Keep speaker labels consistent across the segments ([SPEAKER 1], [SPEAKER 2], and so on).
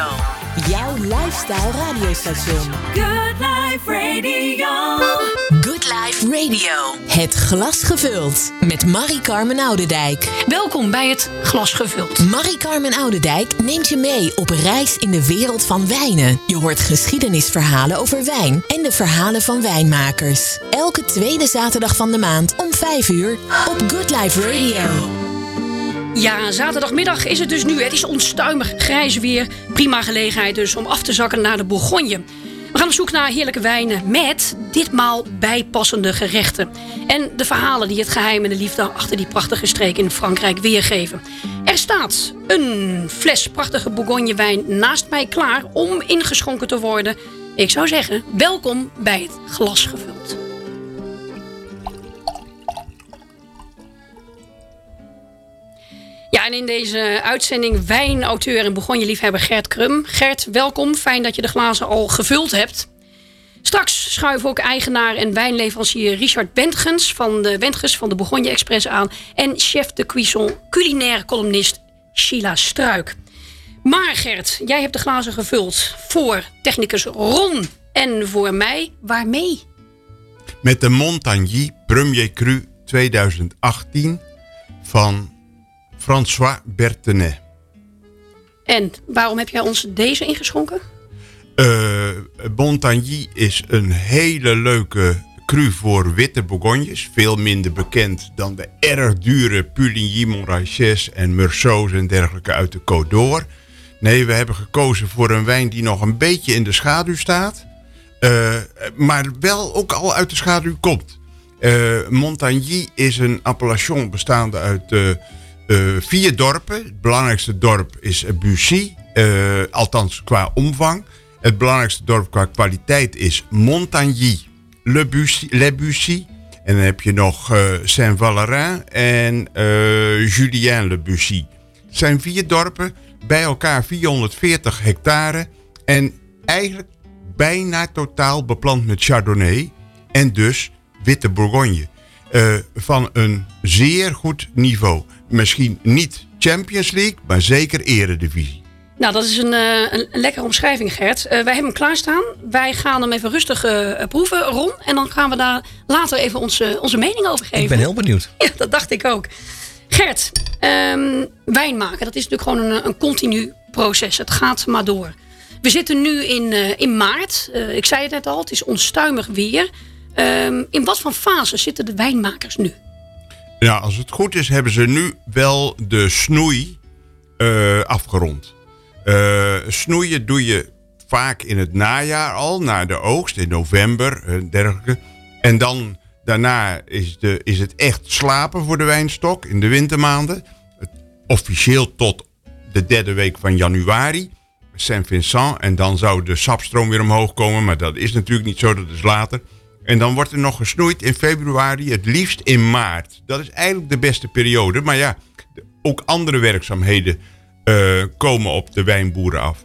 [SPEAKER 1] Radio. Jouw lifestyle radiostation.
[SPEAKER 2] Good Life Radio.
[SPEAKER 1] Good Life Radio. Het glas gevuld. Met Marie-Carmen Oudendijk.
[SPEAKER 3] Welkom bij het Glas Gevuld.
[SPEAKER 1] Marie-Carmen Oudendijk neemt je mee op reis in de wereld van wijnen. Je hoort geschiedenisverhalen over wijn en de verhalen van wijnmakers. Elke tweede zaterdag van de maand om 5 uur op Good Life Radio.
[SPEAKER 3] Ja, zaterdagmiddag is het dus nu. Het is onstuimig grijs weer. Prima gelegenheid dus om af te zakken naar de Bourgogne. We gaan op zoek naar heerlijke wijnen met ditmaal bijpassende gerechten. En de verhalen die het geheim en de liefde achter die prachtige streek in Frankrijk weergeven. Er staat een fles prachtige Bourgogne wijn naast mij klaar om ingeschonken te worden. Ik zou zeggen, welkom bij het glas gevuld. Ja, en in deze uitzending wijnauteur en Bourgogne-liefhebber Gert Krum. Gert, welkom. Fijn dat je de glazen al gevuld hebt. Straks schuiven ook eigenaar en wijnleverancier Richard Bentgens van de Wentges van de Bourgogne Express aan. En chef de cuisson culinaire columnist Sheila Struik. Maar Gert, jij hebt de glazen gevuld voor technicus Ron en voor mij. Waarmee?
[SPEAKER 4] Met de Montagny Premier Cru 2018 van François Bertenet.
[SPEAKER 3] En waarom heb jij ons deze ingeschonken?
[SPEAKER 4] Uh, Montagny is een hele leuke cru voor witte bourgognes. Veel minder bekend dan de erg dure Puligny, Montrachet en Meursault en dergelijke uit de Côte d'Or. Nee, we hebben gekozen voor een wijn die nog een beetje in de schaduw staat. Uh, maar wel ook al uit de schaduw komt. Uh, Montagny is een appellation bestaande uit vier dorpen. Het belangrijkste dorp is Bussy, althans qua omvang. Het belangrijkste dorp qua kwaliteit is Montagny, Le Bussy. Bussy. En dan heb je nog Saint-Valerin en Julien Le Bussy. Het zijn vier dorpen, bij elkaar 440 hectare. En eigenlijk bijna totaal beplant met Chardonnay en dus witte Bourgogne. Uh, van een zeer goed niveau. Misschien niet Champions League, maar zeker eredivisie.
[SPEAKER 3] Nou, dat is een, uh, een, een lekkere omschrijving, Gert. Uh, wij hebben hem klaarstaan. Wij gaan hem even rustig proeven, Ron. En dan gaan we daar later even onze, onze mening over geven.
[SPEAKER 5] Ik ben heel benieuwd.
[SPEAKER 3] Ja, dat dacht ik ook. Gert, um, wijn maken, dat is natuurlijk gewoon een, een continu proces. Het gaat maar door. We zitten nu in, uh, in maart. Uh, ik zei het net al, het is onstuimig weer. Um, in wat voor fase zitten de wijnmakers nu?
[SPEAKER 4] Ja, als het goed is, hebben ze nu wel de snoei uh, afgerond. snoeien doe je vaak in het najaar al, na de oogst, in november en dergelijke. En dan daarna is, de, is het echt slapen voor de wijnstok in de wintermaanden. Officieel tot de derde week van januari. Saint-Vincent. En dan zou de sapstroom weer omhoog komen. Maar dat is natuurlijk niet zo, dat is later. En dan wordt er nog gesnoeid in februari, het liefst in maart. Dat is eigenlijk de beste periode. Maar ja, ook andere werkzaamheden uh, komen op de wijnboeren af.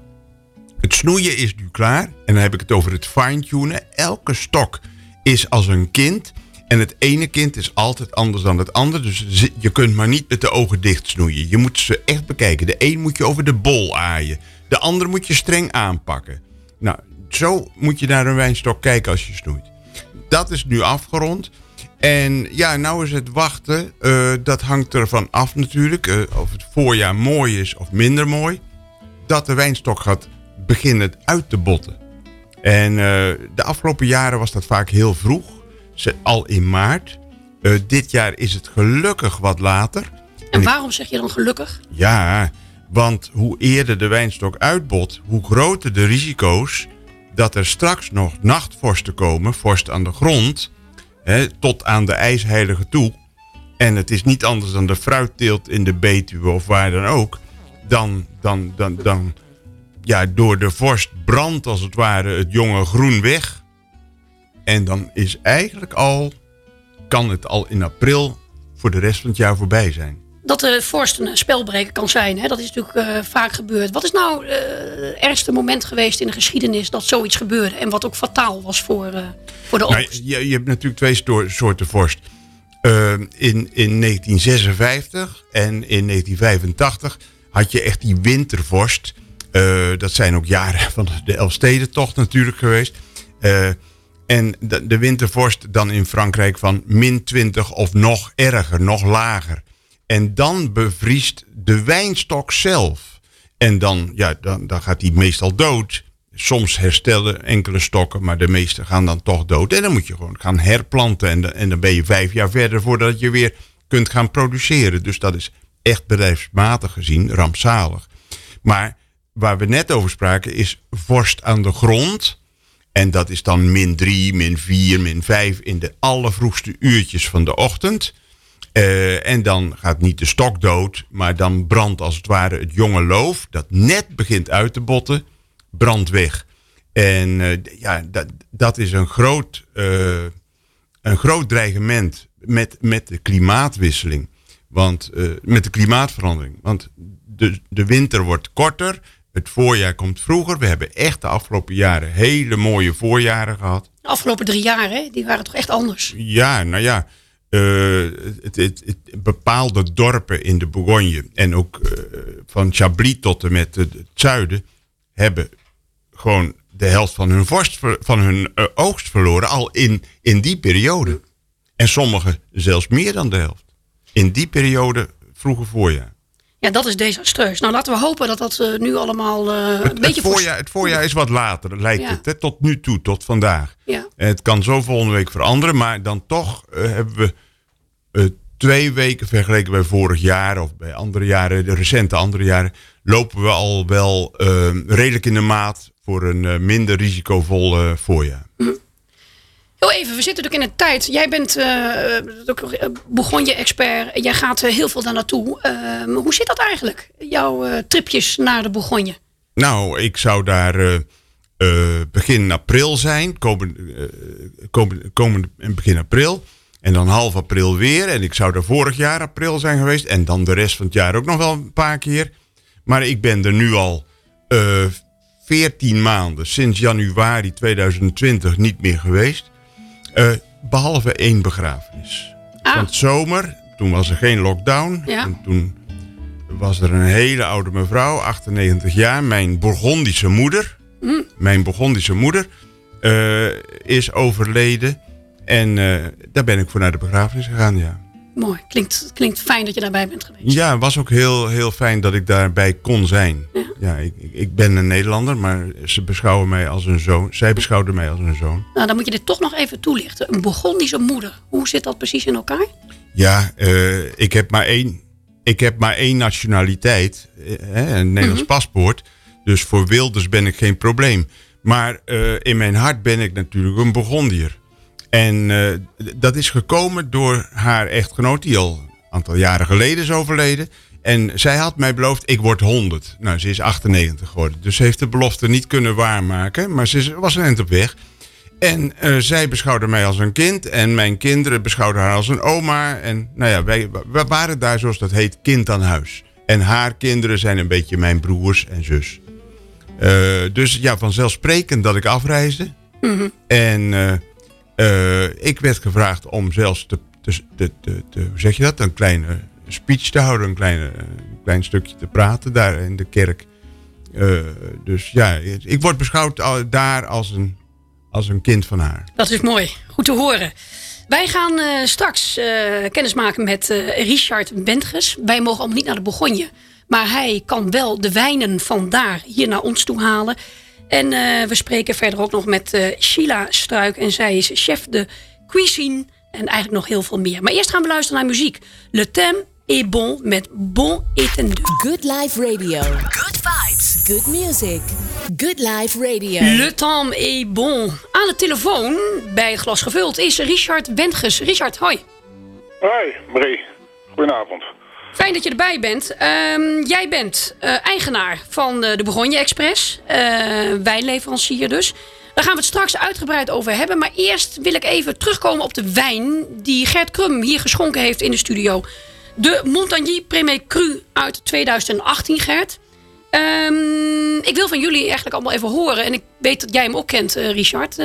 [SPEAKER 4] Het snoeien is nu klaar. En dan heb ik het over het fine-tunen. Elke stok is als een kind. En het ene kind is altijd anders dan het andere. Dus je kunt maar niet met de ogen dicht snoeien. Je moet ze echt bekijken. De een moet je over de bol aaien. De andere moet je streng aanpakken. Nou, zo moet je naar een wijnstok kijken als je snoeit. Dat is nu afgerond. En ja, nou is het wachten. Uh, dat hangt ervan af natuurlijk. Uh, of het voorjaar mooi is of minder mooi. Dat de wijnstok gaat beginnen uit te botten. En uh, de afgelopen jaren was dat vaak heel vroeg. Al in maart. dit jaar is het gelukkig wat later.
[SPEAKER 3] En, en waarom zeg je dan gelukkig?
[SPEAKER 4] Ja, want hoe eerder de wijnstok uitbot, hoe groter de risico's dat er straks nog nachtvorsten komen, vorst aan de grond, hè, tot aan de ijsheilige toe. En het is niet anders dan de fruitteelt in de Betuwe of waar dan ook. Dan, dan, dan, dan ja, door de vorst brandt als het ware het jonge groen weg. En dan is eigenlijk al, kan het al in april voor de rest van het jaar voorbij zijn
[SPEAKER 3] dat de vorst een spelbreker kan zijn. Hè? Dat is natuurlijk uh, vaak gebeurd. Wat is nou uh, het ergste moment geweest in de geschiedenis dat zoiets gebeurde? En wat ook fataal was voor, uh, voor de oogst?
[SPEAKER 4] Nou, je, je, hebt natuurlijk twee soorten vorst. in, in 1956 en in 1985 had je echt die wintervorst. Eh, dat zijn ook jaren van de Elfstedentocht natuurlijk geweest. Eh, en de, de wintervorst dan in Frankrijk van min 20 of nog erger, nog lager. En dan bevriest de wijnstok zelf. En dan, ja, dan, dan gaat die meestal dood. Soms herstellen enkele stokken, maar de meeste gaan dan toch dood. En dan moet je gewoon gaan herplanten. En, en dan ben je vijf jaar verder voordat je weer kunt gaan produceren. Dus dat is echt bedrijfsmatig gezien rampzalig. Maar waar we net over spraken is vorst aan de grond. En dat is dan min 3, min 4, min 5 in de allervroegste uurtjes van de ochtend. Eh, en dan gaat niet de stok dood, maar dan brandt als het ware het jonge loof, dat net begint uit te botten, brandt weg. En eh, ja, dat, dat is een groot, eh, een groot dreigement met, met de klimaatwisseling. Want met de klimaatverandering. Want de, de winter wordt korter, het voorjaar komt vroeger. We hebben echt de afgelopen jaren hele mooie voorjaren gehad.
[SPEAKER 3] De afgelopen drie jaar, hè, die waren toch echt anders.
[SPEAKER 4] Ja, nou ja. Eh, het, het, het- bepaalde dorpen in de Bourgogne en ook eh, van Chablis tot en met het, het zuiden hebben gewoon de helft van hun, vorst, van hun eh, oogst verloren al in, in die periode. En sommigen zelfs meer dan de helft. In die periode vroege voorjaar.
[SPEAKER 3] Ja, dat is desastreus. Nou, laten we hopen dat dat nu allemaal eh, een
[SPEAKER 4] Het,
[SPEAKER 3] beetje...
[SPEAKER 4] het, voorjaar, het voorjaar is wat later, lijkt
[SPEAKER 3] Ja.
[SPEAKER 4] het, hè, tot nu toe, tot vandaag.
[SPEAKER 3] Ja.
[SPEAKER 4] Het kan zo volgende week veranderen, maar dan toch hebben we twee weken vergeleken bij vorig jaar of bij andere jaren, de recente andere jaren, lopen we al wel eh, redelijk in de maat voor een eh, minder risicovol eh, voorjaar.
[SPEAKER 3] Heel even, we zitten natuurlijk in een tijd. Jij bent eh, ook eh, Bourgogne-expert. Jij gaat eh, heel veel daar naartoe. Ehm, hoe zit dat eigenlijk? Jouw eh, tripjes naar de Bourgogne?
[SPEAKER 4] Nou, ik zou daar eh, eh, begin april zijn, komend, eh, komend, komend begin april. En dan half april weer. En ik zou daar vorig jaar april zijn geweest. En dan de rest van het jaar ook nog wel een paar keer. Maar ik ben er nu al eh 14 maanden, sinds januari 2020, niet meer geweest. Eh, behalve één begrafenis.
[SPEAKER 3] Ah.
[SPEAKER 4] Van het zomer, toen was er geen lockdown.
[SPEAKER 3] Ja.
[SPEAKER 4] En toen was er een hele oude mevrouw, 98 jaar, mijn Burgondische moeder. Mijn Burgondische moeder eh, is overleden. En eh, daar ben ik voor naar de begrafenis gegaan, ja.
[SPEAKER 3] Mooi. Klinkt, klinkt fijn dat je daarbij bent geweest.
[SPEAKER 4] Ja, het was ook heel, heel fijn dat ik daarbij kon zijn. Ja, ik, ik- ik ben een Nederlander, maar ze beschouwen mij als een zoon. Zij beschouwden mij als een zoon.
[SPEAKER 3] Nou, dan moet je dit toch nog even toelichten. Een Bourgondische moeder. Hoe zit dat precies in elkaar?
[SPEAKER 4] Ja, eh, ik, heb maar één, ik heb maar één nationaliteit, eh, hè, een Nederlands paspoort. Dus voor Wilders ben ik geen probleem. Maar in mijn hart ben ik natuurlijk een Burgondier. En eh, dat is gekomen door haar echtgenoot, die al een aantal jaren geleden is overleden. En zij had mij beloofd, ik word 100. Nou, ze is 98 geworden. Dus ze heeft de belofte niet kunnen waarmaken. Maar ze was een eind op weg. En eh, zij beschouwde mij als een kind. En mijn kinderen beschouwden haar als een oma. En nou ja, wij, wij waren daar, zoals dat heet, kind aan huis. En haar kinderen zijn een beetje mijn broers en zus. Eh, dus ja, vanzelfsprekend dat ik afreisde. En eh, eh, ik werd gevraagd om zelfs te, hoe zeg je dat? Een kleine speech te houden, een, kleine, een klein stukje te praten daar in de kerk. Eh, dus ja, ik word beschouwd daar als een, als een kind van haar.
[SPEAKER 3] Dat is mooi. Goed te horen. Wij gaan eh, straks eh kennis maken met eh, Richard Bentges. Wij mogen allemaal niet naar de Bourgogne. Maar hij kan wel de wijnen van daar hier naar ons toe halen. En eh, we spreken verder ook nog met eh, Sheila Struik. En zij is chef de cuisine. En eigenlijk nog heel veel meer. Maar eerst gaan we luisteren naar muziek. Le thème est bon met Bon Étendu.
[SPEAKER 1] Good Life Radio. Good vibes. Good music. Good Life Radio.
[SPEAKER 3] Le temps est bon. Aan de telefoon, bij glas gevuld, is Richard Bentges. Richard, hoi.
[SPEAKER 5] Hoi, Marie. Goedenavond.
[SPEAKER 3] Fijn dat je erbij bent. Ehm, jij bent eh, eigenaar van eh, de Bourgogne Express. eh, wijnleverancier dus. Daar gaan we het straks uitgebreid over hebben. Maar eerst wil ik even terugkomen op de wijn die Gert Krum hier geschonken heeft in de studio. De Montagny Premier Cru uit 2018, Gert. Ehm, ik wil van jullie eigenlijk allemaal even horen. En ik weet dat jij hem ook kent, Richard.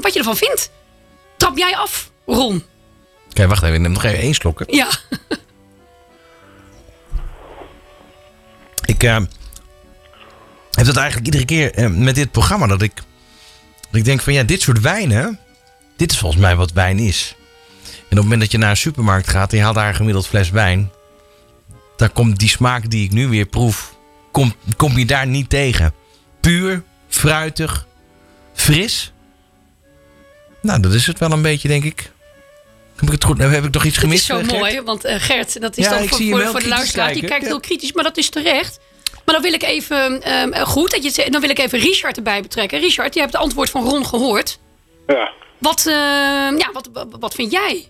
[SPEAKER 3] wat je ervan vindt. Trap jij af, Ron?
[SPEAKER 6] Kijk, wacht even. Ik neem nog even één slok. hè.
[SPEAKER 3] Ja.
[SPEAKER 6] Ik, eh, heb dat eigenlijk iedere keer eh, met dit programma dat ik, dat ik denk van ja, dit soort wijnen, dit is volgens mij wat wijn is. En op het moment dat je naar een supermarkt gaat en je haalt daar een gemiddeld fles wijn, dan komt die smaak die ik nu weer proef, kom, kom je daar niet tegen. Puur, fruitig, fris. Nou, dat is het wel een beetje, denk ik. Heb ik het goed? Heb ik toch iets
[SPEAKER 3] Dat
[SPEAKER 6] gemist?
[SPEAKER 3] is zo
[SPEAKER 6] eh, Gert?
[SPEAKER 3] mooi, want eh, Gert, dat is
[SPEAKER 6] Ja,
[SPEAKER 3] dan voor, voor, voor de luisteraar. Die
[SPEAKER 6] kijken.
[SPEAKER 3] kijkt
[SPEAKER 6] Ja.
[SPEAKER 3] heel kritisch, maar dat is terecht. Maar dan wil ik even, ehm, eh, goed dat je het dan wil ik even Richard erbij betrekken. Richard, je hebt het antwoord van Ron gehoord.
[SPEAKER 5] Ja.
[SPEAKER 3] Wat, ehm, ja, wat, wat, wat vind jij?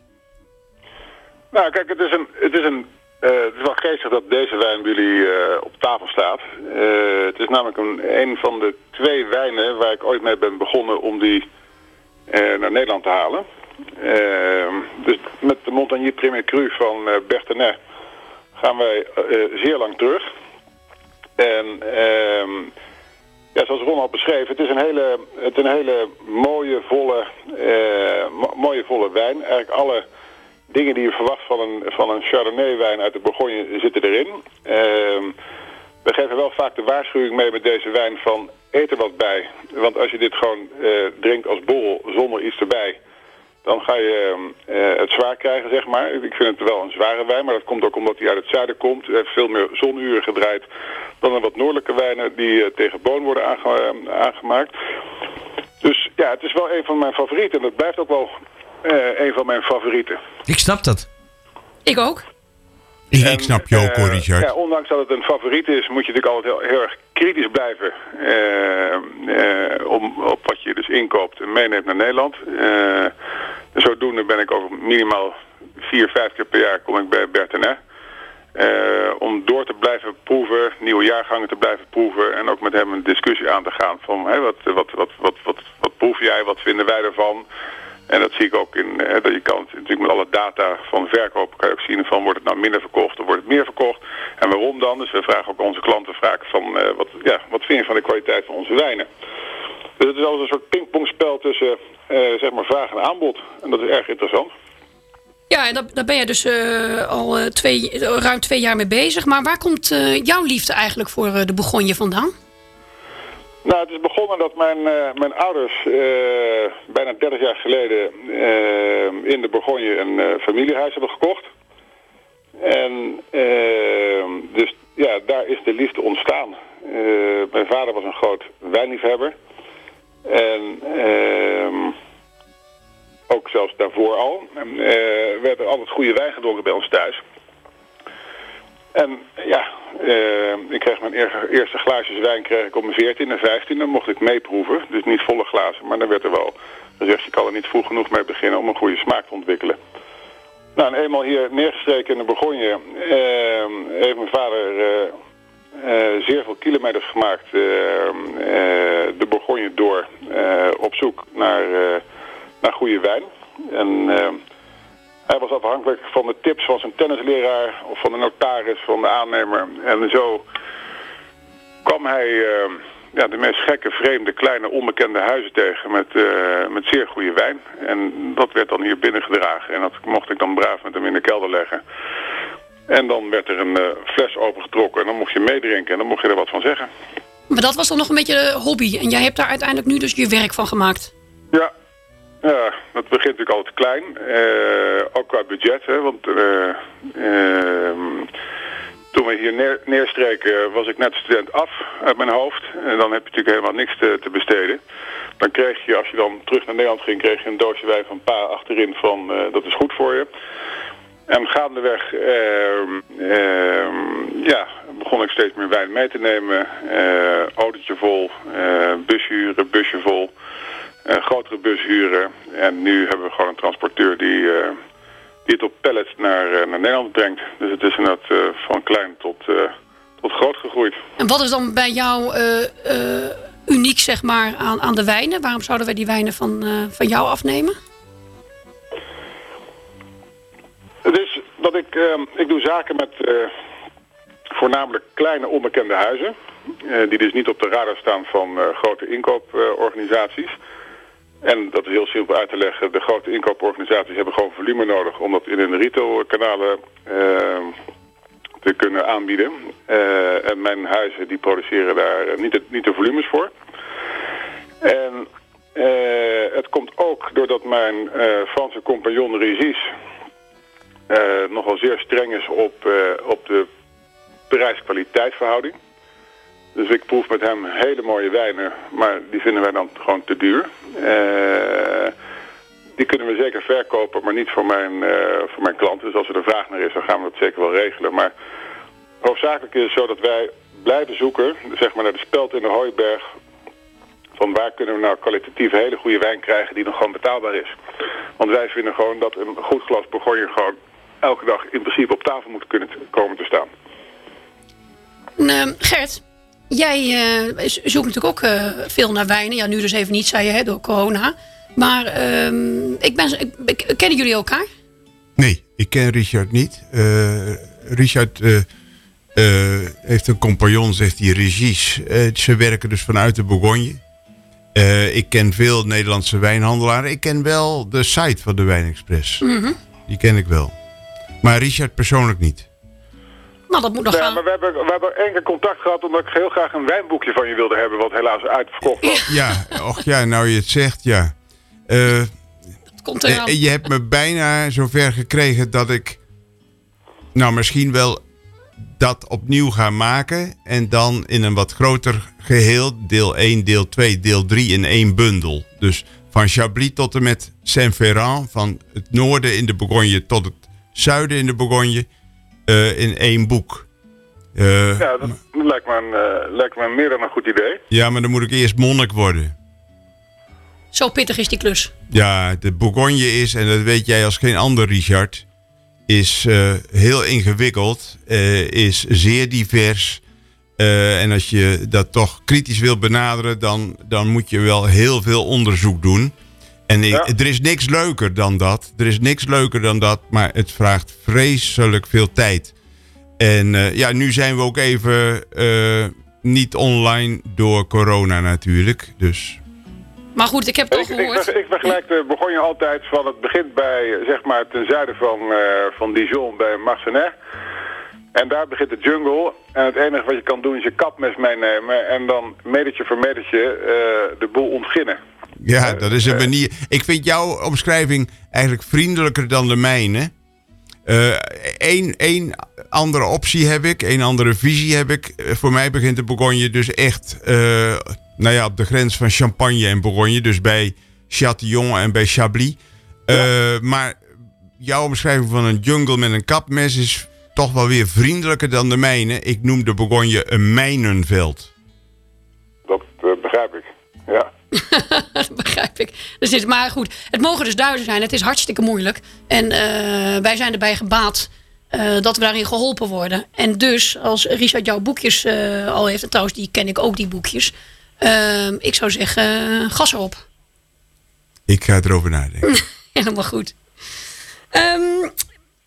[SPEAKER 5] Nou, kijk, het is, een, het, is een, eh, het is wel geestig dat deze wijn bij jullie eh, op tafel staat. Eh, het is namelijk een, een van de twee wijnen waar ik ooit mee ben begonnen om die eh, naar Nederland te halen. Eh, dus met de Montagnier Premier Cru van eh Bertenay gaan wij eh, zeer lang terug. En ehm, ja, zoals Ron al beschreef, het is een hele, het is een hele mooie, volle, eh, mo- mooie, volle wijn. Eigenlijk alle dingen die je verwacht van een, van een Chardonnay-wijn uit de Bourgogne zitten erin. Ehm, we geven wel vaak de waarschuwing mee met deze wijn van eet er wat bij. Want als je dit gewoon eh, drinkt als borrel zonder iets erbij, dan ga je eh, het zwaar krijgen, zeg maar. Ik vind het wel een zware wijn, maar dat komt ook omdat hij uit het zuiden komt. Hij heeft veel meer zonuren gedraaid dan een wat noordelijke wijnen die eh, tegen boon worden aange- aangemaakt. Dus ja, het is wel een van mijn favorieten. En dat blijft ook wel eh, een van mijn favorieten.
[SPEAKER 6] Ik snap dat.
[SPEAKER 3] Ik ook.
[SPEAKER 4] Ik,
[SPEAKER 5] En,
[SPEAKER 4] snap je ook hoor,
[SPEAKER 5] eh,
[SPEAKER 4] Richard.
[SPEAKER 5] Ja, ondanks dat het een favoriet is, moet je natuurlijk altijd heel, heel erg kritisch blijven eh, eh, om, op wat je dus inkoopt en meeneemt naar Nederland. Zodoende ben ik over minimaal vier, vijf keer per jaar kom ik bij Bertenay. Eh, om door te blijven proeven, nieuwe jaargangen te blijven proeven en ook met hem een discussie aan te gaan van wat, wat, wat, wat, wat, wat proef jij, wat vinden wij ervan? En dat zie ik ook in, eh, dat je kan natuurlijk met alle data van verkoop kan je ook zien van wordt het nou minder verkocht of wordt het meer verkocht. En waarom dan? Dus we vragen ook onze klanten vaak van eh, wat, ja, wat vind je van de kwaliteit van onze wijnen? Dus het is altijd een soort pingpongspel tussen eh, zeg maar vraag en aanbod. En dat is erg interessant.
[SPEAKER 3] Ja, en daar, ben je dus al twee, ruim twee jaar mee bezig. Maar waar komt jouw liefde eigenlijk voor de Bourgogne vandaan?
[SPEAKER 5] Nou, het is begonnen dat mijn, eh, mijn ouders eh, bijna 30 jaar geleden eh, in de Bourgogne een eh, familiehuis hebben gekocht. En dus ja, daar is de liefde ontstaan. Mijn vader was een groot wijnliefhebber. En ehm, ook zelfs daarvoor al. Werd er altijd goede wijn gedronken bij ons thuis. En ja, eh, ik kreeg mijn eer- eerste glaasjes wijn kreeg ik op mijn 14 en 15. Dan mocht ik meeproeven. Dus niet volle glazen. Maar dan werd er wel gezegd, je kan er niet vroeg genoeg mee beginnen om een goede smaak te ontwikkelen. Nou, en eenmaal hier neergestreken in de Bourgogne eh, heeft mijn vader eh, eh, zeer veel kilometers gemaakt eh, eh, de Bourgogne door op zoek naar, naar goede wijn. En eh, hij was afhankelijk van de tips van zijn tennisleraar of van de notaris, van de aannemer. En zo kwam hij eh, ja, de meest gekke, vreemde, kleine, onbekende huizen tegen met, eh, met zeer goede wijn. En dat werd dan hier binnengedragen en dat mocht ik dan braaf met hem in de kelder leggen. En dan werd er een eh, fles opengetrokken en dan mocht je meedrinken en dan mocht je er wat van zeggen.
[SPEAKER 3] Maar dat was dan nog een beetje de hobby. En jij hebt daar uiteindelijk nu dus je werk van gemaakt.
[SPEAKER 5] Ja, ja dat begint natuurlijk altijd klein. Eh, ook qua budget, hè, want eh, ehm, toen we hier neer, neerstreken was ik net student af uit mijn hoofd. En dan heb je natuurlijk helemaal niks te, te besteden. Dan kreeg je, als je dan terug naar Nederland ging, kreeg je een doosje wijn van pa achterin van eh, dat is goed voor je. En gaandeweg ehm, ehm, ja, begon ik steeds meer wijn mee te nemen. Eh autootje vol, eh busje huren, busje vol. eh, grotere bus huren. En nu hebben we gewoon een transporteur die, die het op pallets naar, eh, naar Nederland brengt. Dus het is inderdaad eh, van klein tot, tot groot gegroeid.
[SPEAKER 3] En wat is dan bij jou uniek zeg maar, aan, aan de wijnen? Waarom zouden wij die wijnen van, van jou afnemen?
[SPEAKER 5] Het is dat ik, ik doe zaken met voornamelijk kleine onbekende huizen. die dus niet op de radar staan van grote inkooporganisaties. En dat is heel simpel uit te leggen. De grote inkooporganisaties hebben gewoon volume nodig om dat in hun retailkanalen eh, te kunnen aanbieden. Eh, en mijn huizen die produceren daar niet de, niet de volumes voor. En eh, het komt ook doordat mijn eh, Franse compagnon Regis eh, nogal zeer streng is op, eh, op de prijs-kwaliteitverhouding. Dus ik proef met hem hele mooie wijnen, maar die vinden wij dan gewoon te duur. Eh, die kunnen we zeker verkopen, maar niet voor mijn, eh, voor mijn klanten. Dus als er een vraag naar is, dan gaan we dat zeker wel regelen. Maar hoofdzakelijk is het zo dat wij blijven zoeken, zeg maar naar de speld in de hooiberg... van waar kunnen we nou kwalitatief hele goede wijn krijgen die nog gewoon betaalbaar is. Want wij vinden gewoon dat een goed glas Bourgogne gewoon elke dag in principe op tafel moet kunnen komen te staan.
[SPEAKER 3] Ehm, Gert, jij eh, zoekt natuurlijk ook eh, veel naar wijnen. Ja, nu dus even niet, zei je, hè, door corona. Maar ehm, ik ben, ik, ik- kennen jullie elkaar?
[SPEAKER 4] Nee, ik ken Richard niet. Eh, Richard heeft een compagnon, zegt hij, Regis. Eh, ze werken dus vanuit de Bourgogne. Ik ken veel Nederlandse wijnhandelaren. Ik ken wel de site van de Wijnexpress. Die ken ik wel. Maar Richard persoonlijk niet.
[SPEAKER 3] Nou, dat moet nog gaan.
[SPEAKER 5] maar we hebben, we hebben één keer contact gehad omdat ik heel graag een wijnboekje van je wilde hebben, wat helaas uitverkocht was.
[SPEAKER 4] Ja, och ja, nou je het zegt, ja. Eh,
[SPEAKER 3] Het komt eraan.
[SPEAKER 4] Eh, je hebt me bijna zover gekregen dat ik. Nou, misschien wel dat opnieuw ga maken. En dan in een wat groter geheel. Deel 1, deel 2, deel 3 in één bundel. Dus van Chablis tot en met Saint-Ferrand. Van het noorden in de Bourgogne tot het zuiden in de Bourgogne. Eh, in één boek. Eh,
[SPEAKER 5] Ja, dat lijkt me, een, eh, lijkt me meer dan een goed idee.
[SPEAKER 4] ja, maar dan moet ik eerst monnik worden.
[SPEAKER 3] Zo pittig is die klus.
[SPEAKER 4] Ja, de Bourgogne is, en dat weet jij als geen ander, Richard, is eh, heel ingewikkeld, eh, is zeer divers. Eh, en als je dat toch kritisch wil benaderen, dan, dan moet je wel heel veel onderzoek doen. En ik-
[SPEAKER 5] Ja.
[SPEAKER 4] er is niks leuker dan dat. Er is niks leuker dan dat, maar het vraagt vreselijk veel tijd. En eh, ja, nu zijn we ook even eh, niet online door corona natuurlijk. Dus
[SPEAKER 3] Maar goed, ik heb toch
[SPEAKER 5] Ik, ik,
[SPEAKER 3] gehoord.
[SPEAKER 5] ver- ik vergelijk de Bourgogne altijd van het begint bij, zeg maar, ten zuiden van, eh, van Dijon bij Marsenet. En daar begint de jungle. En het enige wat je kan doen is je kapmes meenemen. En dan metertje voor metertje eh, de boel ontginnen.
[SPEAKER 4] Ja, dat is een manier. Ik vind jouw omschrijving eigenlijk vriendelijker dan de mijne. Eén één andere optie heb ik, één andere visie heb ik. Eh, voor mij begint de Bourgogne dus echt eh, nou ja, op de grens van Champagne en Bourgogne. Dus bij Châtillon en bij Chablis. Eh, Maar jouw omschrijving van een jungle met een kapmes is toch wel weer vriendelijker dan de mijne. Ik noem de Bourgogne een mijnenveld.
[SPEAKER 5] Dat eh, begrijp ik. Ja.
[SPEAKER 3] Dat begrijp ik. Dus dit, maar goed, het mogen dus duidelijk zijn. Het is hartstikke moeilijk. En eh, wij zijn erbij gebaat eh, dat we daarin geholpen worden. En dus, als Richard jouw boekjes eh, al heeft... en trouwens, die ken ik ook, die boekjes. ik zou zeggen, gas erop.
[SPEAKER 4] Ik ga erover nadenken.
[SPEAKER 3] Helemaal goed. Ehm,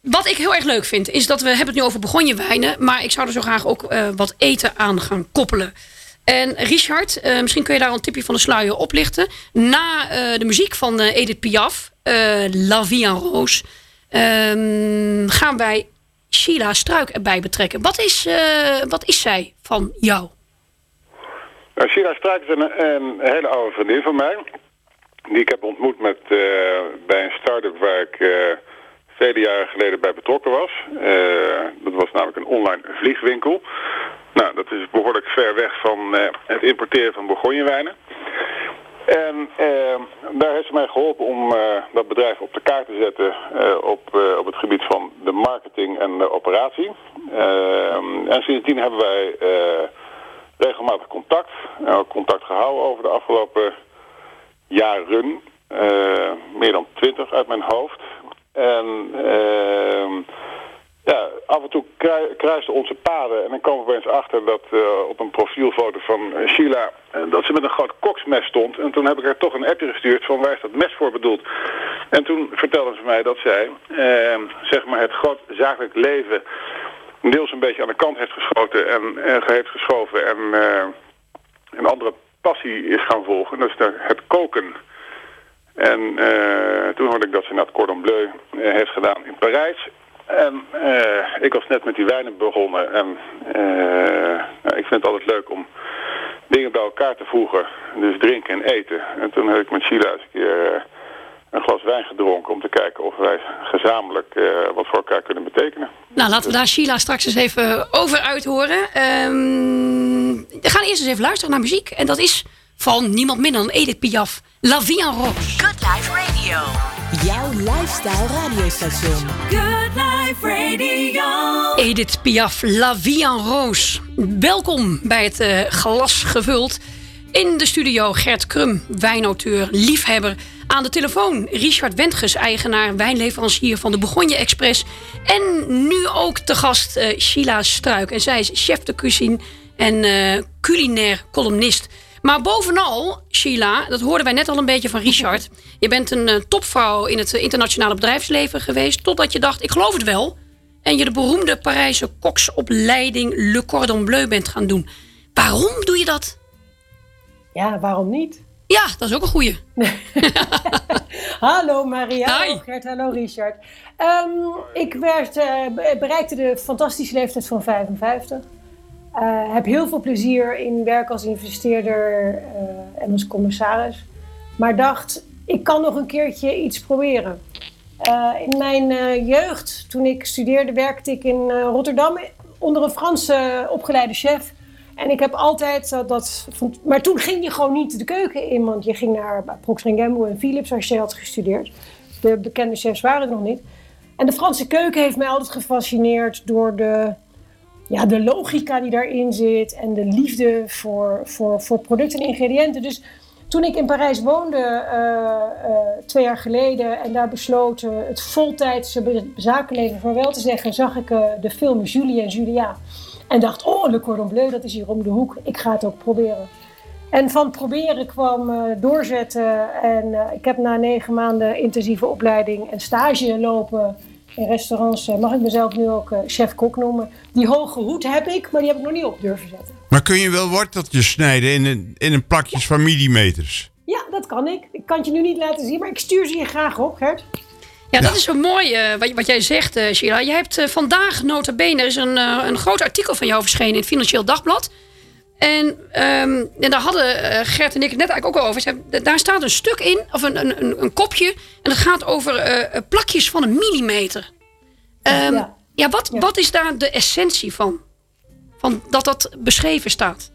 [SPEAKER 3] wat ik heel erg leuk vind, is dat we hebben het nu over begonje wijnen. Maar ik zou er zo graag ook wat eten aan gaan koppelen. En Richard, eh, misschien kun je daar een tipje van de sluier oplichten. Na eh, de muziek van eh, Edith Piaf, La Vie en Rose, ehm, gaan wij Sheila Struik erbij betrekken. Wat is, wat is zij van jou?
[SPEAKER 5] Nou, Sheila Struik is een, hele oude vriendin van mij. Die ik heb ontmoet met, bij een start-up waar ik vele jaren geleden bij betrokken was. Dat was namelijk een online vliegwinkel. Nou, dat is behoorlijk ver weg van eh, het importeren van Bourgonjewijnen. En eh, daar heeft ze mij geholpen om eh, dat bedrijf op de kaart te zetten eh, op, op het gebied van de marketing en de operatie. Eh, en sindsdien hebben wij regelmatig contact. Contact gehouden over de afgelopen jaren. Meer dan twintig uit mijn hoofd. En ehm, ja, af en toe krui- kruisten onze paden. En dan komen we opeens achter dat eh, op een profielfoto van eh, Sheila... eh, dat ze met een groot koksmes stond. En toen heb ik haar toch een appje gestuurd van waar is dat mes voor bedoeld. En toen vertelde ze mij dat zij zeg maar het groot zakelijk leven... deels een beetje aan de kant heeft geschoten en, heeft geschoven... en een andere passie is gaan volgen. Dat is het koken. En toen hoorde ik dat ze naar het Cordon Bleu heeft gedaan in Parijs. En eh, ik was net met die wijnen begonnen. En eh, nou, ik vind het altijd leuk om dingen bij elkaar te voegen. Dus drinken en eten. En toen heb ik met Sheila eens een keer eh, een glas wijn gedronken... om te kijken of wij gezamenlijk eh, wat voor elkaar kunnen betekenen.
[SPEAKER 3] Nou, laten we daar Sheila straks eens even over uithoren. Ehm, we gaan eerst eens even luisteren naar muziek. En dat is van niemand minder dan Edith Piaf. La Vie en Rose.
[SPEAKER 1] Good Life Radio. Jouw lifestyle radiostation.
[SPEAKER 2] Good Life Radio.
[SPEAKER 3] Edith Piaf, La Vie en Rose. Welkom bij het eh, glas gevuld. In de studio Gert Krum, wijnauteur, liefhebber. Aan de telefoon Richard Wentges, eigenaar, wijnleverancier van de Bourgogne Express. En nu ook te gast eh, Sheila Struik. En zij is chef de cuisine en eh, culinair columnist. Maar bovenal, Sheila, dat hoorden wij net al een beetje van Richard. Je bent een eh, topvrouw in het eh, internationale bedrijfsleven geweest. Totdat je dacht, ik geloof het wel. En je de beroemde Parijse koksopleiding Le Cordon Bleu bent gaan doen. Waarom doe je dat?
[SPEAKER 7] Ja, waarom niet?
[SPEAKER 3] Ja, dat is ook een goeie.
[SPEAKER 7] Hallo Maria, hallo Gert, hallo Richard. Ehm, ik werd, eh, be- bereikte de fantastische leeftijd van 55. Eh, heb heel veel plezier in werk als investeerder eh, en als commissaris. Maar dacht, ik kan nog een keertje iets proberen. Eh, in mijn jeugd, toen ik studeerde, werkte ik in Rotterdam onder een Franse opgeleide chef. En ik heb altijd dat, dat vond- Maar toen ging je gewoon niet de keuken in, want je ging naar Procter Gamble en Philips als je had gestudeerd. De bekende chefs waren er nog niet. En de Franse keuken heeft mij altijd gefascineerd door de, ja, de logica die daarin zit en de liefde voor, voor, voor producten en ingrediënten. Dus toen ik in Parijs woonde, eh, eh, twee jaar geleden, en daar besloten het voltijdse zakenleven vaarwel te zeggen, zag ik eh, de film Julie en Julia. En dacht, oh, Le Cordon Bleu, dat is hier om de hoek. Ik ga het ook proberen. En van proberen kwam doorzetten. En ik heb na negen maanden intensieve opleiding en stage lopen in restaurants, eh, mag ik mezelf nu ook eh, chef-kok noemen. Die hoge hoed heb ik, maar die heb ik nog niet op durven zetten.
[SPEAKER 4] Maar kun je wel worteltjes snijden in een, in een plakjes van millimeters?
[SPEAKER 7] Ja, dat kan ik. Ik kan het je nu niet laten zien, maar ik stuur ze je graag op, Gert.
[SPEAKER 3] Ja, dat is zo mooi eh, wat, wat jij zegt, eh, Sheila. Je hebt vandaag, nota bene, er is een, een groot artikel van jou verschenen in het Financieel Dagblad. En, ehm, en daar hadden eh, Gert en ik het net eigenlijk ook al over. Ze hebben- Daar staat een stuk in, of een, een, een, kopje. En dat gaat over eh, plakjes van een millimeter. Ehm, ja.
[SPEAKER 7] Ja.
[SPEAKER 3] wat,
[SPEAKER 7] Ja.
[SPEAKER 3] wat is daar de essentie van? Van dat dat beschreven staat?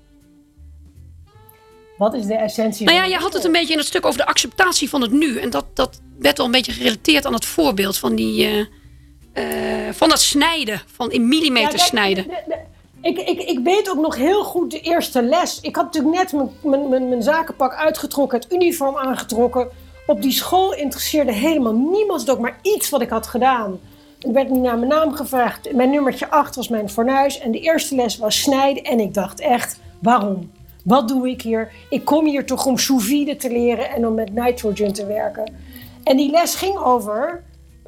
[SPEAKER 7] Wat is de essentie?
[SPEAKER 3] Nou ja, je had het een beetje in het stuk over de acceptatie van het nu. En dat, dat werd wel een beetje gerelateerd aan het voorbeeld van die... eh, eh, van dat snijden, van in millimeter
[SPEAKER 7] Ja, kijk,
[SPEAKER 3] snijden.
[SPEAKER 7] de- de- Ik, ik, ik weet ook nog heel goed de eerste les. Ik had natuurlijk net mijn, mijn, mijn, zakenpak uitgetrokken, het uniform aangetrokken. Op die school interesseerde helemaal niemand ook maar iets wat ik had gedaan. Er werd nu naar mijn naam gevraagd. Mijn nummertje 8 was mijn fornuis. En de eerste les was snijden. En ik dacht echt, waarom? Wat doe ik hier? Ik kom hier toch om sous vide te leren en om met nitrogen te werken. En die les ging over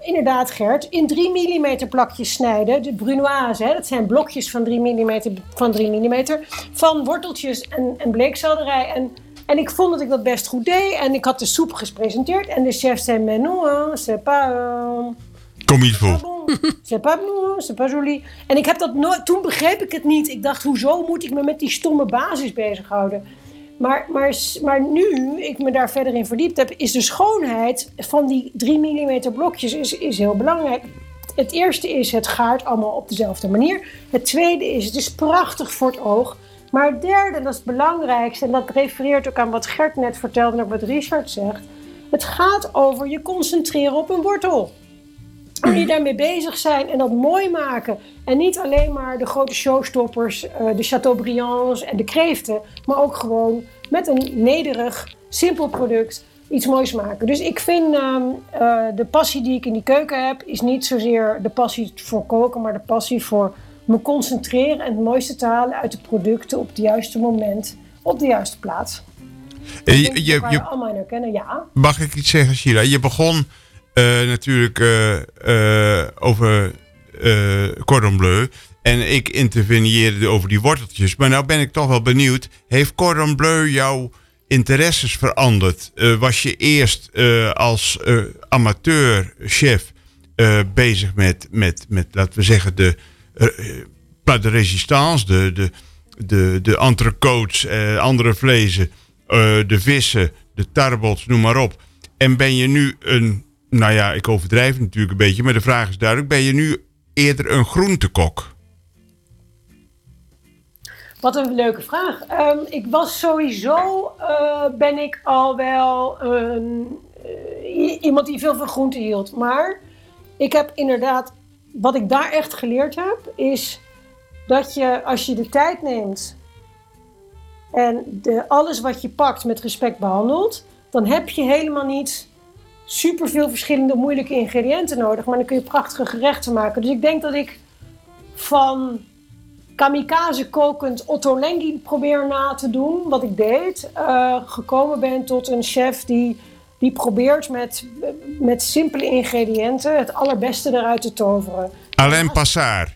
[SPEAKER 7] inderdaad Gert, in 3 mm plakjes snijden. De brunoise, hè, dat zijn blokjes van 3 mm, van, 3 mm, van worteltjes en, en bleekselderij. En, en ik vond dat ik dat best goed deed. En ik had de soep gepresenteerd. En de chef zei, mais non, c'est pas... euh,
[SPEAKER 4] Kom voor.
[SPEAKER 7] bon. C'est pas bon, c'est pas joli. En ik heb dat nooit, toen begreep ik het niet. Ik dacht, hoezo moet ik me met die stomme basis bezighouden? Maar, maar, maar nu ik me daar verder in verdiept heb, is de schoonheid van die 3 mm blokjes is, is heel belangrijk. Het eerste is, het gaart allemaal op dezelfde manier. Het tweede is, het is prachtig voor het oog. Maar het derde, dat is het belangrijkste, en dat refereert ook aan wat Gert net vertelde en ook wat Richard zegt. Het gaat over je concentreren op een wortel. Je daarmee bezig zijn en dat mooi maken. En niet alleen maar de grote showstoppers, eh, de Chateaubriands en de kreeften. Maar ook gewoon met een nederig, simpel product iets moois maken. Dus ik vind ehm, eh, de passie die ik in die keuken heb... is niet zozeer de passie voor koken... maar de passie voor me concentreren en het mooiste te halen uit de producten... op het juiste moment, op de juiste plaats.
[SPEAKER 4] Eh, Je,
[SPEAKER 7] allemaal herkennen, ja.
[SPEAKER 4] mag ik iets zeggen, Sheila? Je begon natuurlijk eh, eh, over eh Cordon Bleu. En ik interveneerde over die worteltjes. Maar nou ben ik toch wel benieuwd. Heeft Cordon Bleu jouw interesses veranderd? Eh, was je eerst eh, als eh, amateur-chef eh, bezig met, met, met, laten we zeggen, de, uh, de resistance, de, de, de, de entrecotes, eh, andere vlezen, eh, de vissen, de tarbots, noem maar op. En ben je nu een, nou ja, ik overdrijf natuurlijk een beetje, maar de vraag is duidelijk, ben je nu eerder een groentekok?
[SPEAKER 7] Wat een leuke vraag. Ehm, ik was sowieso, uh, ben ik al wel uh, iemand die veel van groenten hield. Maar ik heb inderdaad, wat ik daar echt geleerd heb, is dat je als je de tijd neemt en de, alles wat je pakt met respect behandelt, dan heb je helemaal niet superveel verschillende moeilijke ingrediënten nodig. Maar dan kun je prachtige gerechten maken. Dus ik denk dat ik van kamikaze kokend Otto Lengi probeer na te doen, wat ik deed, uh, gekomen ben tot een chef die, die probeert met, met simpele ingrediënten het allerbeste eruit te toveren.
[SPEAKER 4] Alain Passard.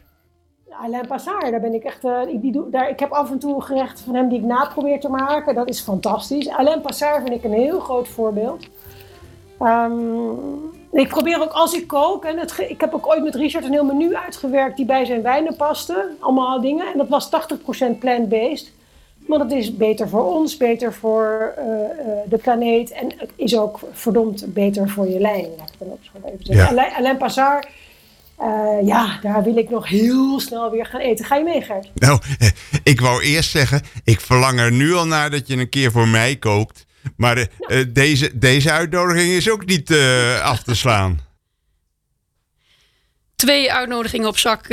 [SPEAKER 7] Alain Passard, daar ben ik echt. Uh, die doe, daar, ik heb af en toe gerechten van hem die ik na probeer te maken. Dat is fantastisch. Alain Passard vind ik een heel groot voorbeeld. Um, ik probeer ook als ik kook, en het, ik heb ook ooit met Richard een heel menu uitgewerkt die bij zijn wijnen paste. Allemaal dingen. En dat was 80% plant-based. Maar dat is beter voor ons, beter voor uh, uh, de planeet. En het is ook verdomd beter voor je lijn. Laat ik dan ook zo even zeggen. Ja. Alain, Alain Passard, uh, ja, daar wil ik nog heel snel weer gaan eten. Ga je mee, Gert?
[SPEAKER 4] Nou, ik wou eerst zeggen, ik verlang er nu al naar dat je een keer voor mij kookt. Maar uh, uh, deze, deze uitnodiging is ook niet uh, af te slaan.
[SPEAKER 3] Twee uitnodigingen op zak,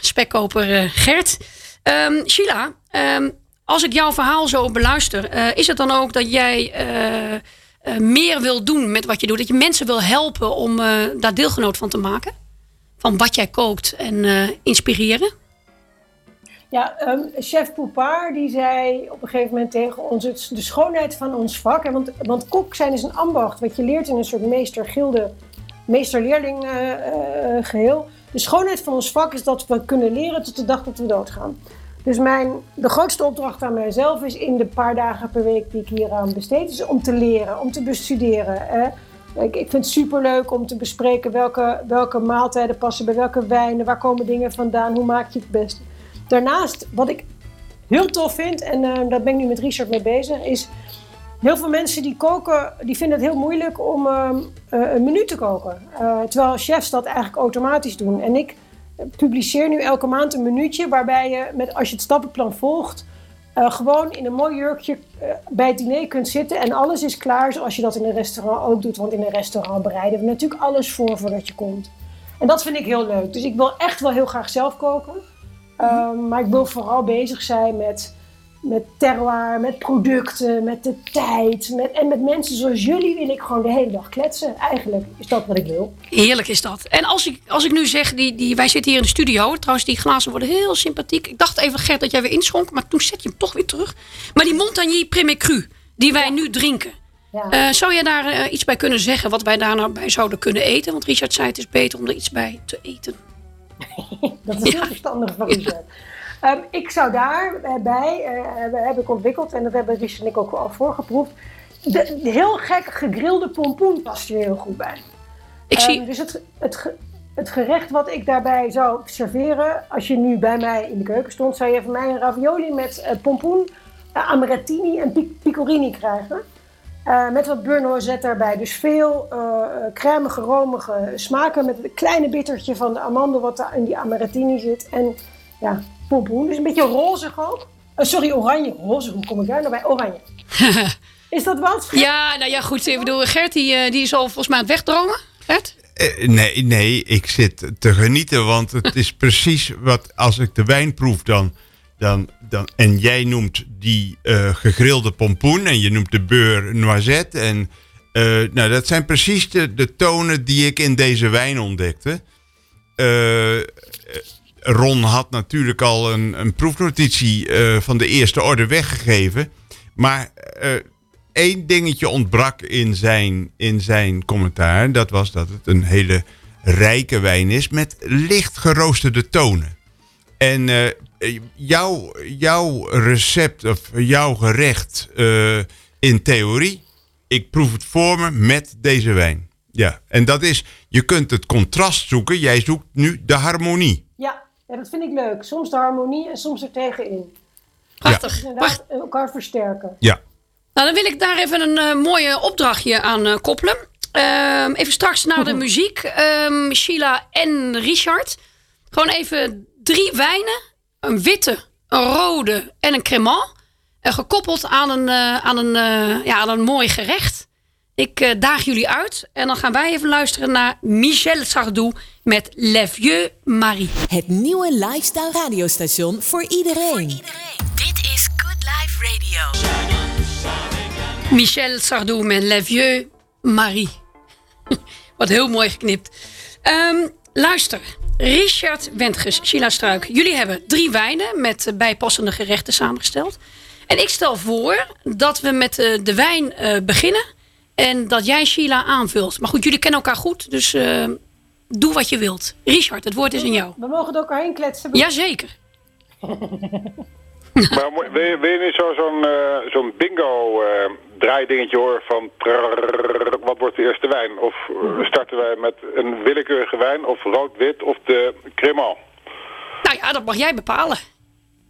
[SPEAKER 3] spekkoper Gert. Um, Sheila, um, als ik jouw verhaal zo beluister, is het dan ook dat jij meer wil doen met wat je doet? Dat je mensen wil helpen om daar deelgenoot van te maken? Van wat jij kookt en inspireren?
[SPEAKER 7] Ja, um, chef Poupard die zei op een gegeven moment tegen ons: de schoonheid van ons vak. Want, want kok zijn is een ambacht, wat je leert in een soort meester-gilde, meester-leerling uh, uh, geheel. De schoonheid van ons vak is dat we kunnen leren tot de dag dat we doodgaan. Dus mijn, de grootste opdracht aan mijzelf is in de paar dagen per week die ik hier aan besteed, is om te leren, om te bestuderen. Eh. Ik, ik, vind het superleuk om te bespreken welke, welke maaltijden passen bij welke wijnen, waar komen dingen vandaan, hoe maak je het beste. Daarnaast, wat ik heel tof vind, en uh, daar ben ik nu met Richard mee bezig, is heel veel mensen die koken, die vinden het heel moeilijk om uh, uh, een menu te koken. terwijl chefs dat eigenlijk automatisch doen. En ik publiceer nu elke maand een minuutje waarbij je, met, als je het stappenplan volgt, gewoon in een mooi jurkje bij het diner kunt zitten en alles is klaar zoals je dat in een restaurant ook doet. Want in een restaurant bereiden we natuurlijk alles voor voordat je komt. En dat vind ik heel leuk. Dus ik wil echt wel heel graag zelf koken. Um, maar ik wil vooral bezig zijn met, met terroir, met producten, met de tijd. Met, en met mensen zoals jullie wil ik gewoon de hele dag kletsen. Eigenlijk is dat wat ik wil.
[SPEAKER 3] Heerlijk is dat. En als ik, als ik nu zeg, die, die, wij zitten hier in de studio. Trouwens, die glazen worden heel sympathiek. Ik dacht even, Gert, dat jij weer inschonk. Maar toen zet je hem toch weer terug. Maar die Montagny Premier Cru, die wij ja. nu drinken. Ja. Uh, zou je daar uh, iets bij kunnen zeggen wat wij daar nou bij zouden kunnen eten? Want Richard zei het is beter om er iets bij te eten.
[SPEAKER 7] dat is heel verstandig van Richard. Um, ik zou daarbij, uh, heb ik ontwikkeld, en dat hebben Richard en ik ook al voorgeproefd, de, de heel gek gegrilde pompoen past hier heel goed bij.
[SPEAKER 3] Ik um, zie...
[SPEAKER 7] Dus het, het, het gerecht wat ik daarbij zou serveren, als je nu bij mij in de keuken stond, zou je van mij een ravioli met uh, pompoen, uh, amarettini en pecorini krijgen. Uh, met wat beurre erbij. Dus veel uh, crèmige, romige smaken. Met een kleine bittertje van de amandel wat daar in die amarettini zit. En ja, pompoen. Dus een beetje rozig ook. Uh, sorry, oranje. Roze, hoe kom ik daar nou bij? Oranje. is dat wat?
[SPEAKER 3] Ja, nou ja, goed. Ik bedoel, Gert die, die is al volgens mij aan het wegdromen. Gert?
[SPEAKER 4] nee, nee, ik zit te genieten. Want het is precies wat als ik de wijn proef dan dan, dan, en jij noemt die uh, gegrilde pompoen en je noemt de beur noisette. En uh, nou, dat zijn precies de, tonen die ik in deze wijn ontdekte. Uh, Ron had natuurlijk al een, een proefnotitie van de eerste orde weggegeven. Maar één dingetje ontbrak in zijn, in zijn commentaar. Dat was dat het een hele rijke wijn is met licht geroosterde tonen. En jouw, jouw recept of jouw gerecht uh, in theorie, ik proef het voor me met deze wijn. Ja, en dat is, je kunt het contrast zoeken. Jij zoekt nu de harmonie.
[SPEAKER 7] Ja, ja, dat vind ik leuk. Soms de harmonie en soms er tegenin.
[SPEAKER 3] Prachtig.
[SPEAKER 7] Inderdaad elkaar versterken.
[SPEAKER 4] Ja.
[SPEAKER 3] Nou, dan wil ik daar even een eh, mooie opdrachtje aan eh, koppelen. Ehm, even straks naar de muziek. Ehm, Sheila en Richard. Gewoon even drie wijnen. Een witte, een rode en een cremant. En gekoppeld aan een, eh, aan, een, eh, ja, aan een mooi gerecht. Ik eh, daag jullie uit. En dan gaan wij even luisteren naar Michel Sardou met Le Vieux Marie.
[SPEAKER 1] Het nieuwe lifestyle radiostation voor iedereen. Dit is Good Life Radio.
[SPEAKER 3] Michel Sardou met Le Vieux Marie. Wat heel mooi geknipt. Ehm, luister, Richard Wentges, Sheila Struik. Jullie hebben drie wijnen met eh, bijpassende gerechten samengesteld. En ik stel voor dat we met eh, de wijn eh, beginnen. En dat jij Sheila aanvult. Maar goed, jullie kennen elkaar goed. Dus doe wat je wilt. Richard, het woord is aan jou.
[SPEAKER 7] We mogen door elkaar heen kletsen.
[SPEAKER 3] Jazeker.
[SPEAKER 5] Maar wil je, wil niet zo- zo'n eh, zo'n bingo eh, draaidingetje horen van wat wordt de eerste wijn? Of starten wij met een willekeurige wijn of rood-wit of de cremant?
[SPEAKER 3] Nou ja, dat mag jij bepalen.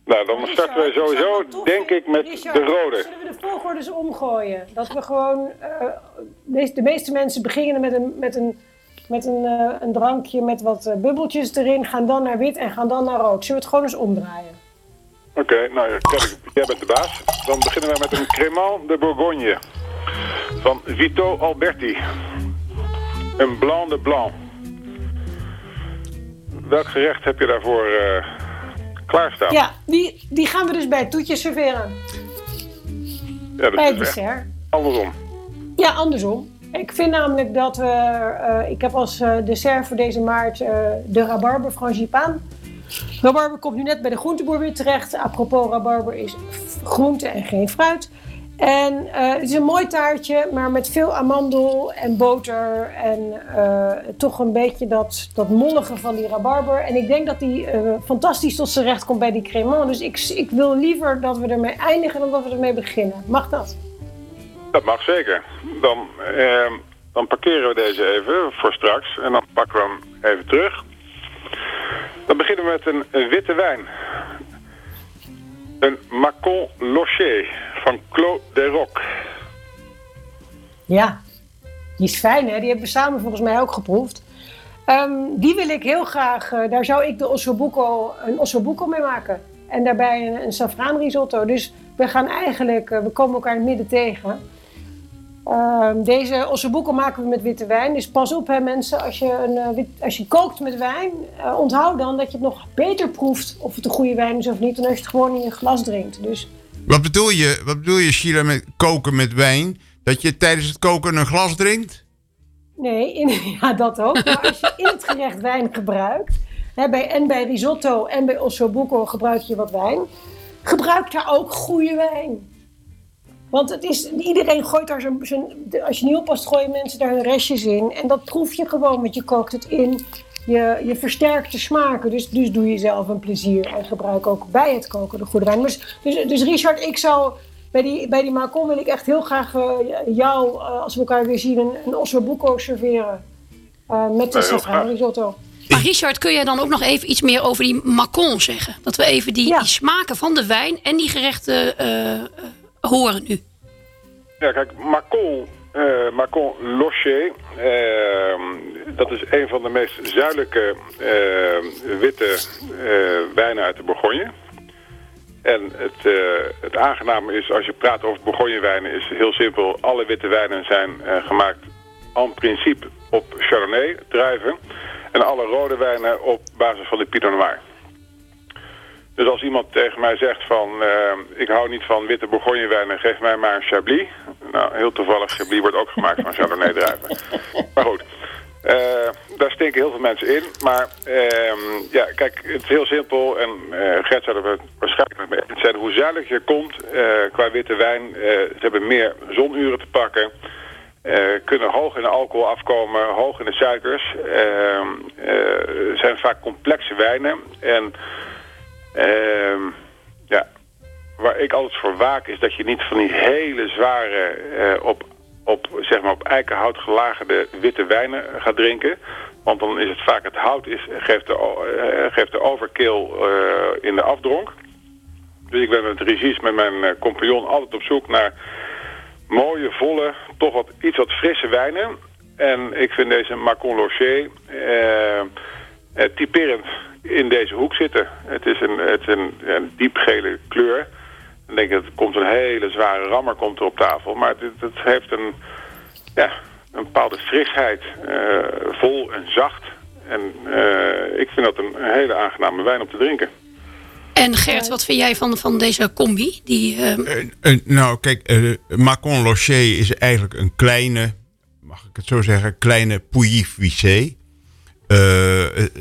[SPEAKER 5] Nou, dan starten wij sowieso, denk ik, met de rode.
[SPEAKER 7] Zullen we de volgorde eens omgooien? Dat we gewoon... de, meeste mensen beginnen met een, met een, met een, een drankje met wat bubbeltjes erin. Gaan dan naar wit en gaan dan naar rood. Zullen we het gewoon eens omdraaien?
[SPEAKER 5] Oké, nou jij bent de baas. Dan beginnen wij met een Cremant de Bourgogne van Vito Alberti. Een Blanc de Blanc. Welk gerecht heb je daarvoor eh, klaarstaan?
[SPEAKER 7] Ja, die, die gaan we dus bij het toetje serveren.
[SPEAKER 5] Ja, dat
[SPEAKER 7] Bij het dessert.
[SPEAKER 5] andersom.
[SPEAKER 7] Ja, andersom. Ik vind namelijk dat we... eh, ik heb als eh, dessert voor deze maart de rabarber frangipaan. Rabarber komt nu net bij de groenteboer weer terecht. Apropos, rabarber is groente en geen fruit. En eh, het is een mooi taartje, maar met veel amandel en boter. En eh, toch een beetje dat, dat mollige van die rabarber. En ik denk dat die eh, fantastisch tot zijn recht komt bij die cremant. Dus ik, ik wil liever dat we ermee eindigen dan dat we ermee beginnen. Mag dat?
[SPEAKER 5] Dat mag zeker. Dan, eh, dan parkeren we deze even voor straks en dan pakken we hem even terug. Dan beginnen we met een, witte wijn. Een Macon Locher van Clos de Roc.
[SPEAKER 7] Ja, die is fijn hè. Die hebben we samen volgens mij ook geproefd. Ehm, die wil ik heel graag, eh, daar zou ik de ossobuco, een ossobuco mee maken. En daarbij een, een safraan risotto. Dus we gaan eigenlijk, eh, we komen elkaar in het midden tegen. Ehm, deze ossobuco maken we met witte wijn. Dus pas op hè mensen, als je, een, eh, wit- als je kookt met wijn, eh, onthoud dan dat je het nog beter proeft of het een goede wijn is of niet, dan als je het gewoon in je glas drinkt. Dus
[SPEAKER 4] Wat bedoel je, wat bedoel je Sheila, met koken met wijn? Dat je tijdens het koken een glas drinkt?
[SPEAKER 7] Nee, in, ja, dat ook. Maar als je in het gerecht wijn gebruikt, hè, bij, en bij risotto en bij ossobuco gebruik je wat wijn, gebruik daar ook goede wijn. Want het is, iedereen gooit daar zijn, zijn, als je niet oppast, gooien mensen daar hun restjes in. En dat proef je gewoon, want je kookt het in. Je, je versterkt de smaken, dus, dus doe jezelf een plezier. En gebruik ook bij het koken de goede wijn. Dus, dus, dus Richard, ik zou bij die, bij die Macon wil ik echt heel graag eh, jou, eh, als we elkaar weer zien, een, een ossobuco serveren. Eh, met de safran risotto.
[SPEAKER 3] Maar Richard, kun jij dan ook nog even iets meer over die Macon zeggen? Dat we even die,
[SPEAKER 7] Ja.
[SPEAKER 3] die smaken van de wijn en die gerechten eh, eh, horen nu.
[SPEAKER 5] Ja, kijk, Macon, eh Macon Locher, eh, dat is een van de meest zuidelijke eh, witte eh, wijnen uit de Bourgogne. En het, eh, het aangename is, als je praat over Bourgonjewijnen, is heel simpel. Alle witte wijnen zijn eh, gemaakt en principe op Chardonnay druiven. En alle rode wijnen op basis van de Pinot Noir. Dus als iemand tegen mij zegt van, eh, ik hou niet van witte bourgonjewijnen, geef mij maar een Chablis. Nou, heel toevallig, Chablis wordt ook gemaakt van Chardonnay druiven. Maar goed, eh, daar stinken heel veel mensen in. Maar ehm, ja, kijk, het is heel simpel en eh Gert zou er het waarschijnlijk met me eens zijn. Hoe zuidelijker je komt eh, qua witte wijn, ze hebben meer zonuren te pakken. kunnen hoog in de alcohol afkomen, hoog in de suikers. Ehm, eh, zijn vaak complexe wijnen. En Ehm ja, waar ik altijd voor waak is dat je niet van die hele zware, eh, op op, zeg maar, op eikenhout gelagerde witte wijnen gaat drinken. Want dan is het vaak het hout is, geeft, de, eh, geeft de overkill eh, in de afdronk. Dus ik ben met Regis, met mijn eh, compagnon, altijd op zoek naar mooie, volle, toch wat, iets wat frisse wijnen. En ik vind deze Macon Locher eh, eh, typerend in deze hoek zitten. Het is een, het is een, een diepgele kleur. Dan denk ik, het komt een hele zware rammer komt er op tafel. Maar het, het heeft een, ja, een bepaalde frisheid. eh, vol en zacht. En eh, ik vind dat een hele aangename wijn om te drinken.
[SPEAKER 3] En Gert, wat vind jij van, van deze combi? Die, ehm,
[SPEAKER 4] Eh, nou, kijk, Macon Locher is eigenlijk een kleine, mag ik het zo zeggen, kleine Pouilly-Vissé.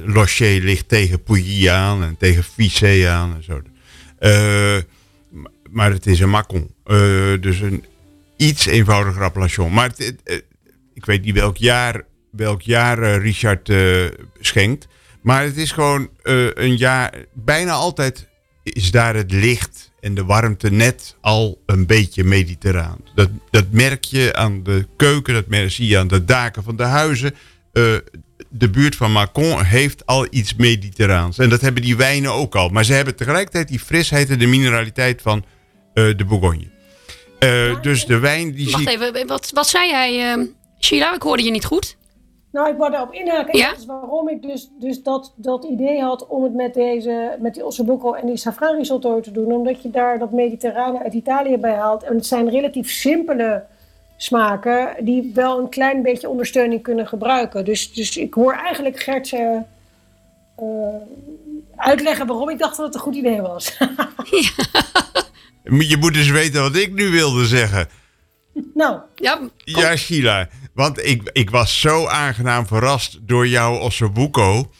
[SPEAKER 4] Locher ligt tegen Pouilly aan en tegen Vissé aan en zo. Eh, maar het is een Macon. Dus een iets eenvoudiger appellation. Maar ik weet niet welk jaar, welk jaar Richard schenkt. Maar het is gewoon een jaar, bijna altijd is daar het licht en de warmte net al een beetje mediterraan. Dat, dat merk je aan de keuken, dat merk, je aan de daken van de huizen. De buurt van Macon heeft al iets mediterraans. En dat hebben die wijnen ook al. Maar ze hebben tegelijkertijd die frisheid en de mineraliteit van eh, de Bourgogne. Eh, dus de wijn die
[SPEAKER 3] wacht
[SPEAKER 4] zie
[SPEAKER 3] even, wat, wat zei jij, ehm Sheila? Ik hoorde je niet goed.
[SPEAKER 7] Nou, ik wou daarop inhaken.
[SPEAKER 3] Ja?
[SPEAKER 7] En dat is waarom ik dus, dus dat, dat idee had om het met, deze, met die ossobuco en die safran risotto te doen. Omdat je daar dat mediterrane uit Italië bij haalt. En het zijn relatief simpele smaken die wel een klein beetje ondersteuning kunnen gebruiken. Dus, dus ik hoor eigenlijk Gert eh, eh, uitleggen waarom ik dacht dat het een goed idee was.
[SPEAKER 4] je moet eens weten wat ik nu wilde zeggen.
[SPEAKER 7] nou,
[SPEAKER 3] Ja, kom.
[SPEAKER 4] Ja, Sheila. Want ik, ik was zo aangenaam verrast door jouw ossobuco.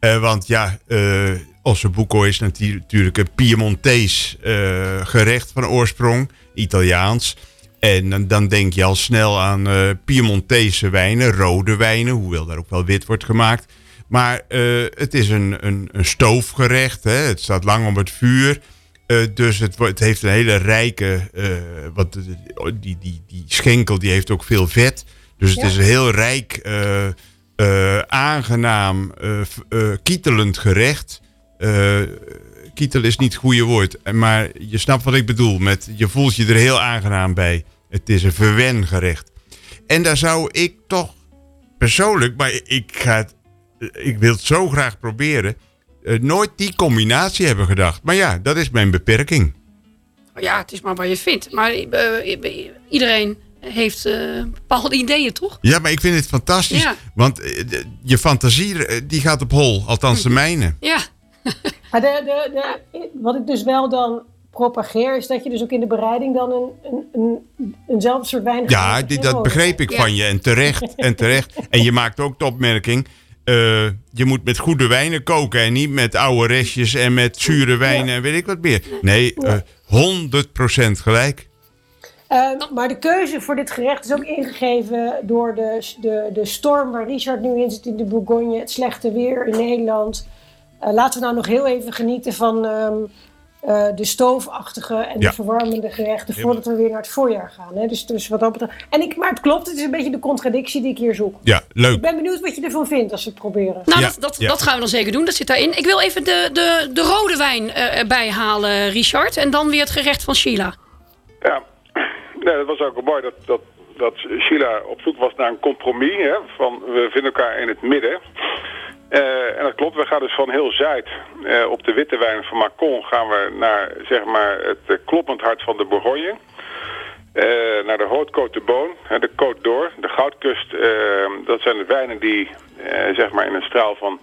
[SPEAKER 4] Eh, want ja, eh ossobuco is natu- natuurlijk een Piemontees eh, gerecht van oorsprong. Italiaans. En dan, dan denk je al snel aan eh Piemontese wijnen, rode wijnen. Hoewel daar ook wel wit wordt gemaakt. Maar eh, het is een, een, een stoofgerecht. Hè? Het staat lang op het vuur. Eh, dus het, het heeft een hele rijke. wat, die, die, die schenkel die heeft ook veel vet. Dus het
[SPEAKER 7] Ja.
[SPEAKER 4] is een heel rijk, aangenaam, kietelend gerecht. Kietel is niet het goede woord. Maar je snapt wat ik bedoel. Met, je voelt je er heel aangenaam bij. Het is een verwen gerecht. En daar zou ik toch persoonlijk, maar ik, ga het, ik wil het zo graag proberen. eh, nooit die combinatie hebben gedacht. Maar ja, dat is mijn beperking.
[SPEAKER 3] ja, het is maar wat je vindt. Maar eh, iedereen heeft eh, bepaalde ideeën, toch?
[SPEAKER 4] Ja, maar ik vind het fantastisch.
[SPEAKER 3] Ja.
[SPEAKER 4] Want je fantasie die gaat op hol. Althans de mijne.
[SPEAKER 3] Ja,
[SPEAKER 7] Maar de, de, de, wat ik dus wel dan propageer, is dat je dus ook in de bereiding dan een, een, een, eenzelfde soort wijn
[SPEAKER 4] Ja, dat begreep ik
[SPEAKER 3] Ja.
[SPEAKER 4] van je. En terecht, en terecht. En je maakt ook de opmerking... eh, je moet met goede wijnen koken en niet met oude restjes en met zure wijnen en weet ik wat meer. Nee, eh 100% gelijk.
[SPEAKER 7] Eh, maar de keuze voor dit gerecht is ook ingegeven door de, de, de storm waar Richard nu in zit in de Bourgogne, het slechte weer in Nederland. Eh, laten we nou nog heel even genieten van ehm, eh, de stoofachtige en
[SPEAKER 4] Ja.
[SPEAKER 7] de verwarmende gerechten voordat we weer naar het voorjaar gaan. Hè? Dus, dus wat dat betreft. En ik, maar het klopt, het is een beetje de contradictie die ik hier zoek.
[SPEAKER 4] Ja,
[SPEAKER 7] Ik
[SPEAKER 4] leuk.
[SPEAKER 7] ben benieuwd wat je ervan vindt als we het proberen.
[SPEAKER 3] nou,
[SPEAKER 4] Ja,
[SPEAKER 3] dat, dat,
[SPEAKER 4] ja.
[SPEAKER 3] dat gaan we dan zeker doen. Dat zit daarin. Ik wil even de, de, de rode wijn eh, erbij halen, Richard. En dan weer het gerecht van Sheila.
[SPEAKER 5] Ja, nee, dat was ook wel mooi dat, dat, dat Sheila op zoek was naar een compromis. Hè, van we vinden elkaar in het midden. Eh, en dat klopt, we gaan dus van heel Zuid eh, op de witte wijn van Macon gaan we naar zeg maar, het eh, kloppend hart van de Bourgogne. Naar de Haute-Côte de hè, de Côte d'Or, de Goudkust. dat zijn de wijnen die zeg maar in een straal van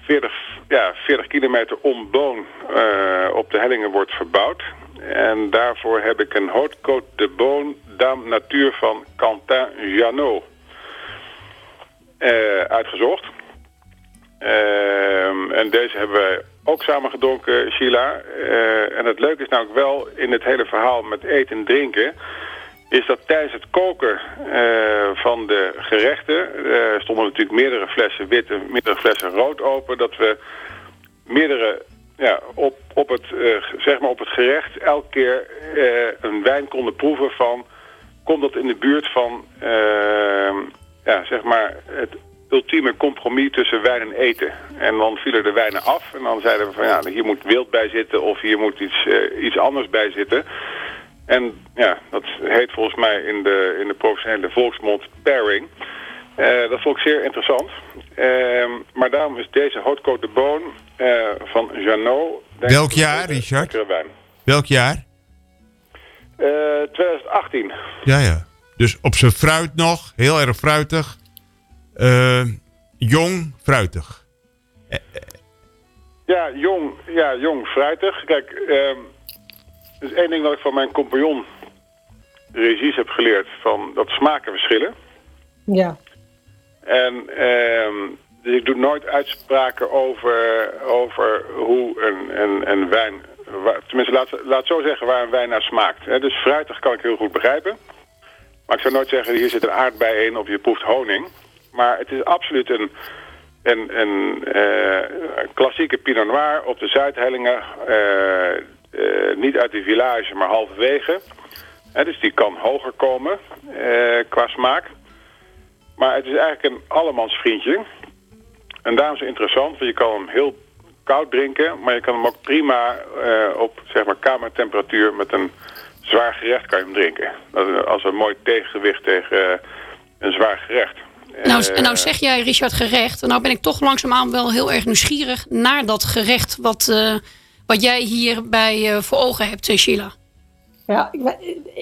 [SPEAKER 5] 40, ja, 40 kilometer om Boon op de hellingen wordt verbouwd. En daarvoor heb ik een Haute-Côte de Beaune Dame Natuur van Quentin Janot uitgezocht. Ehm, en deze hebben wij ook samen gedronken, Sheila. Eh, en het leuke is nou ook wel in het hele verhaal met eten en drinken... is dat tijdens het koken eh, van de gerechten... eh, stonden natuurlijk meerdere flessen wit en meerdere flessen rood open... dat we meerdere ja, op, op, het, zeg maar op het gerecht elke keer een wijn konden proeven van komt dat in de buurt van, ehm, ja, zeg maar, het ultieme compromis tussen wijn en eten. En dan vielen de wijnen af en dan zeiden we van ja, hier moet wild bij zitten of hier moet iets, eh, iets anders bij zitten. En ja, dat heet volgens mij in de, in de professionele volksmond pairing. Eh, dat vond ik zeer interessant. Ehm, maar daarom is deze Haute de Beaune eh, van Janot...
[SPEAKER 4] Welk jaar, Richard?
[SPEAKER 5] wijn.
[SPEAKER 4] Welk jaar?
[SPEAKER 5] Eh, 2018.
[SPEAKER 4] Ja, ja. Dus op zijn fruit nog. Heel erg fruitig. Eh, jong, fruitig.
[SPEAKER 5] Ja, jong, ja, jong, fruitig. Kijk, ehm er is één ding wat ik van mijn compagnon Regis heb geleerd. Van dat smaken verschillen.
[SPEAKER 7] Ja.
[SPEAKER 5] En ehm, dus ik doe nooit uitspraken over, over hoe een, een, een wijn... Tenminste, laat, laat zo zeggen waar een wijn naar smaakt. Hè. Dus fruitig kan ik heel goed begrijpen. Maar ik zou nooit zeggen, hier zit een aardbei in of je proeft honing. Maar het is absoluut een, een, een eh, klassieke Pinot Noir op de Zuidhellingen. eh, eh, niet uit die village, maar halverwege. Dus die kan hoger komen qua smaak. Maar het is eigenlijk een allemans vriendje. En daarom is het interessant, want je kan hem heel koud drinken, maar je kan hem ook prima op zeg maar, kamertemperatuur met een zwaar gerecht kan je hem drinken. Als een mooi tegengewicht tegen een zwaar gerecht.
[SPEAKER 3] Nou,
[SPEAKER 5] Eh,
[SPEAKER 3] en nou zeg jij, Richard, gerecht. En nou ben ik toch langzaamaan wel heel erg nieuwsgierig naar dat gerecht wat, eh, wat jij hierbij eh voor ogen hebt, eh, Sheila.
[SPEAKER 7] Ja, ik ben,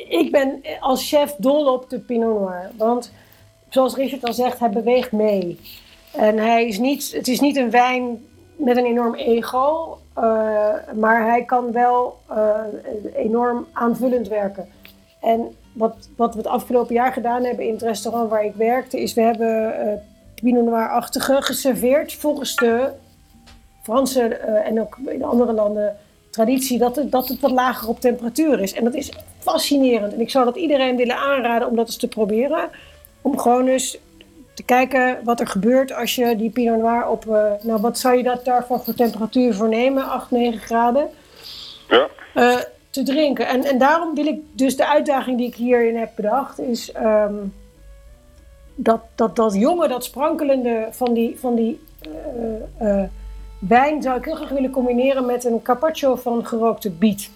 [SPEAKER 7] ik ben als chef dol op de Pinot Noir. Want zoals Richard al zegt, hij beweegt mee. En hij is niet, het is niet een wijn met een enorm ego. eh, maar hij kan wel eh, enorm aanvullend werken. En wat, wat we het afgelopen jaar gedaan hebben in het restaurant waar ik werkte... is we hebben eh Pinot Noir-achtige geserveerd volgens de Franse eh, en ook in andere landen traditie dat het, dat het wat lager op temperatuur is. En dat is fascinerend. En ik zou dat iedereen willen aanraden om dat eens te proberen. Om gewoon eens te kijken wat er gebeurt als je die Pinot Noir op... eh, nou, wat zou je dat daarvan voor temperatuur voor nemen? 8, 9 graden.
[SPEAKER 5] Ja,
[SPEAKER 7] te drinken. En, en daarom wil ik dus de uitdaging die ik hierin heb bedacht, is ehm, dat, dat, dat jonge, dat sprankelende van die, van die eh, eh, wijn zou ik heel graag willen combineren met een carpaccio van gerookte biet.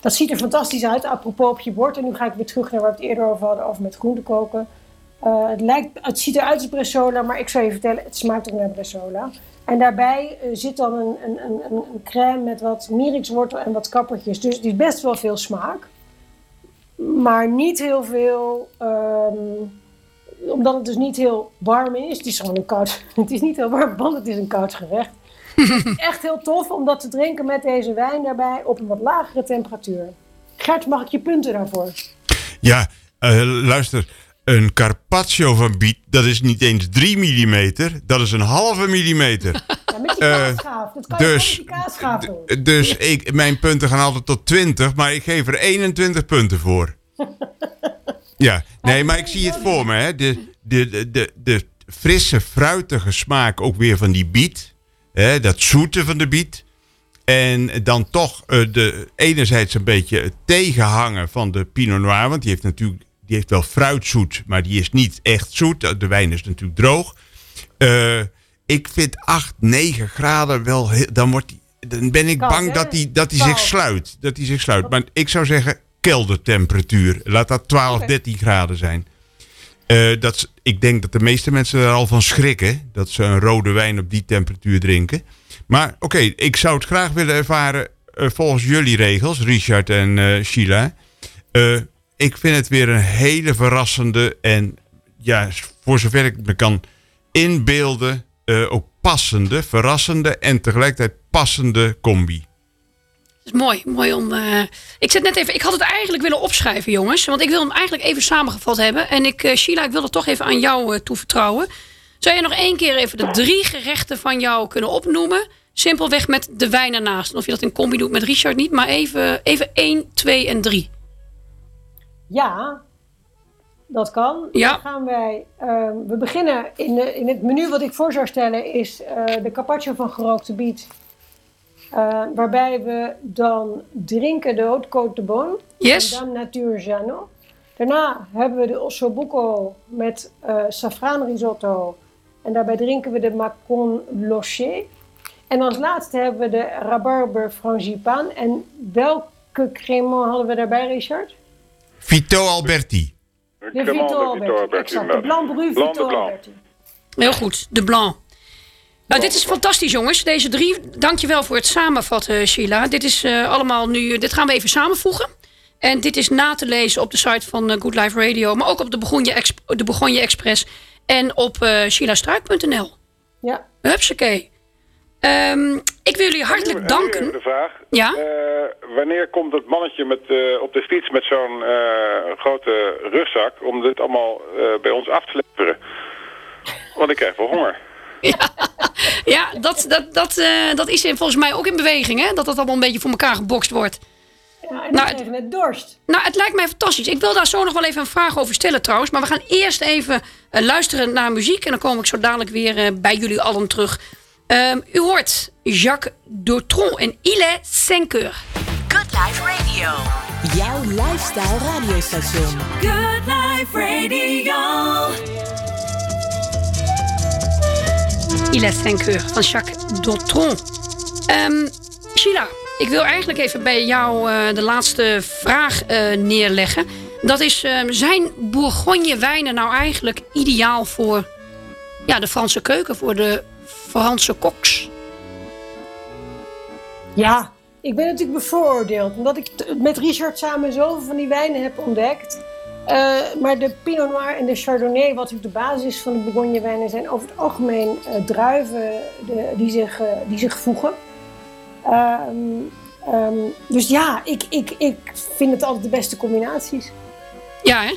[SPEAKER 7] Dat ziet er fantastisch uit, apropos op je bord. En nu ga ik weer terug naar waar we het eerder over hadden, over met groente koken. Eh, het, lijkt, het ziet eruit als Bressola, maar ik zou je vertellen, het smaakt ook naar Bressola. En daarbij eh, zit dan een, een, een, een crème met wat mierikswortel en wat kappertjes. Dus het is best wel veel smaak. Maar niet heel veel, ehm, omdat het dus niet heel warm is. Het is gewoon een koud, het is niet heel warm, want het is een koud gerecht. Echt heel tof om dat te drinken met deze wijn daarbij op een wat lagere temperatuur. Gert, mag ik je punten daarvoor?
[SPEAKER 4] Ja, eh, luister. Een carpaccio van biet, dat is niet eens 3 mm. Dat is een halve millimeter.
[SPEAKER 7] Ja, met die
[SPEAKER 4] Eh,
[SPEAKER 7] kaasschaaf. Dat kan
[SPEAKER 4] dus-. Dus ik, mijn punten gaan altijd tot 20, maar ik geef er 21 punten voor. Ja, nee, maar ik zie het voor me. Hè. De, de, de, de, de frisse, fruitige smaak ook weer van die biet. Hè, dat zoete van de biet. En dan toch eh, de, enerzijds een beetje het tegenhangen van de Pinot Noir. Want die heeft natuurlijk die heeft wel fruitzoet, maar die is niet echt zoet. De wijn is natuurlijk droog. Eh, ik vind 8, 9 graden wel heel, dan, wordt die, dan ben ik
[SPEAKER 7] Koud,
[SPEAKER 4] bang
[SPEAKER 7] hè?
[SPEAKER 4] dat hij dat die zich sluit. Dat hij zich sluit. Maar ik zou zeggen keldertemperatuur. Laat dat 12,
[SPEAKER 7] Oké.
[SPEAKER 4] 13 graden zijn. Eh, dat, ik denk dat de meeste mensen er al van schrikken. Dat ze een rode wijn op die temperatuur drinken. Maar oké, ik zou het graag willen ervaren eh, volgens jullie regels, Richard en Sheila. Ik vind het weer een hele verrassende en ja, voor zover ik me kan inbeelden, eh, ook passende, verrassende en tegelijkertijd passende combi.
[SPEAKER 3] Dat is mooi, mooi om. eh, Ik zet net even. Ik had het eigenlijk willen opschrijven, jongens. Want ik wil hem eigenlijk even samengevat hebben. En ik, eh, Sheila, ik wil het toch even aan jou toevertrouwen. Zou je nog één keer even de drie gerechten van jou kunnen opnoemen? Simpelweg met de wijn ernaast. Of je dat in combi doet met Richard niet, maar even, even één, twee en drie.
[SPEAKER 7] Ja, dat kan.
[SPEAKER 3] Ja.
[SPEAKER 7] Dan gaan wij. ehm, we beginnen in, de, in het menu wat ik voor zou stellen is eh, de carpaccio van gerookte biet. Eh, waarbij we dan drinken de Haute Côte de Beaune.
[SPEAKER 3] Yes.
[SPEAKER 7] En dan Natuur Janot. Daarna hebben we de ossobuco met uh, safraan risotto. En daarbij drinken we de macon loché. En als laatste hebben we de rabarber frangipane. En welke cremant hadden we daarbij, Richard?
[SPEAKER 4] Vito Alberti.
[SPEAKER 7] De Vito Alberti, exact. De Blanc Bru Vito Alberti.
[SPEAKER 3] Heel goed, de Blanc. Nou, dit is fantastisch, jongens. Deze drie. Dankjewel voor het samenvatten, Sheila. Dit is uh, allemaal nu. Dit gaan we even samenvoegen. En dit is na te lezen op de site van uh, Good Life Radio, maar ook op de Begonje, Exp de Begonje Express en op uh, sheilastruik.nl.
[SPEAKER 7] Ja.
[SPEAKER 3] Hupsakee. Um, ik wil jullie hartelijk danken.
[SPEAKER 5] De vraag.
[SPEAKER 3] Ja?
[SPEAKER 5] Uh, wanneer komt het mannetje met, uh, op de fiets met zo'n uh, grote rugzak om dit allemaal bij ons af te leveren? Want ik krijg wel honger.
[SPEAKER 3] Ja, ja dat, dat, dat, dat is volgens mij ook in beweging, hè? Dat dat allemaal een beetje voor elkaar gebokst wordt.
[SPEAKER 7] Ja, en nou, het, met dorst.
[SPEAKER 3] Nou, het lijkt mij fantastisch. Ik wil daar zo nog wel even een vraag over stellen trouwens. Maar we gaan eerst even uh, luisteren naar muziek. En dan kom ik zo dadelijk weer uh, bij jullie allen terug. Um, u hoort Jacques Dautron en Il est 5 heures.
[SPEAKER 1] Good Life Radio. Jouw lifestyle radiostation.
[SPEAKER 2] Good Life Radio.
[SPEAKER 3] Il est 5 heures van Jacques Dautron. Um, Sheila, ik wil eigenlijk even bij jou uh, de laatste vraag uh, neerleggen. Dat is, uh, zijn Bourgogne wijnen nou eigenlijk ideaal voor ja, de Franse keuken, voor de Franse koks?
[SPEAKER 7] Ja, ik ben natuurlijk bevooroordeeld. Omdat ik met Richard samen zoveel van die wijnen heb ontdekt. maar de Pinot Noir en de Chardonnay, wat natuurlijk de basis van de Bourgogne wijnen zijn, over het algemeen druiven de, die, zich, die zich voegen. Um, um, dus ja, ik, ik, ik vind het altijd de beste combinaties.
[SPEAKER 3] Ja, hè?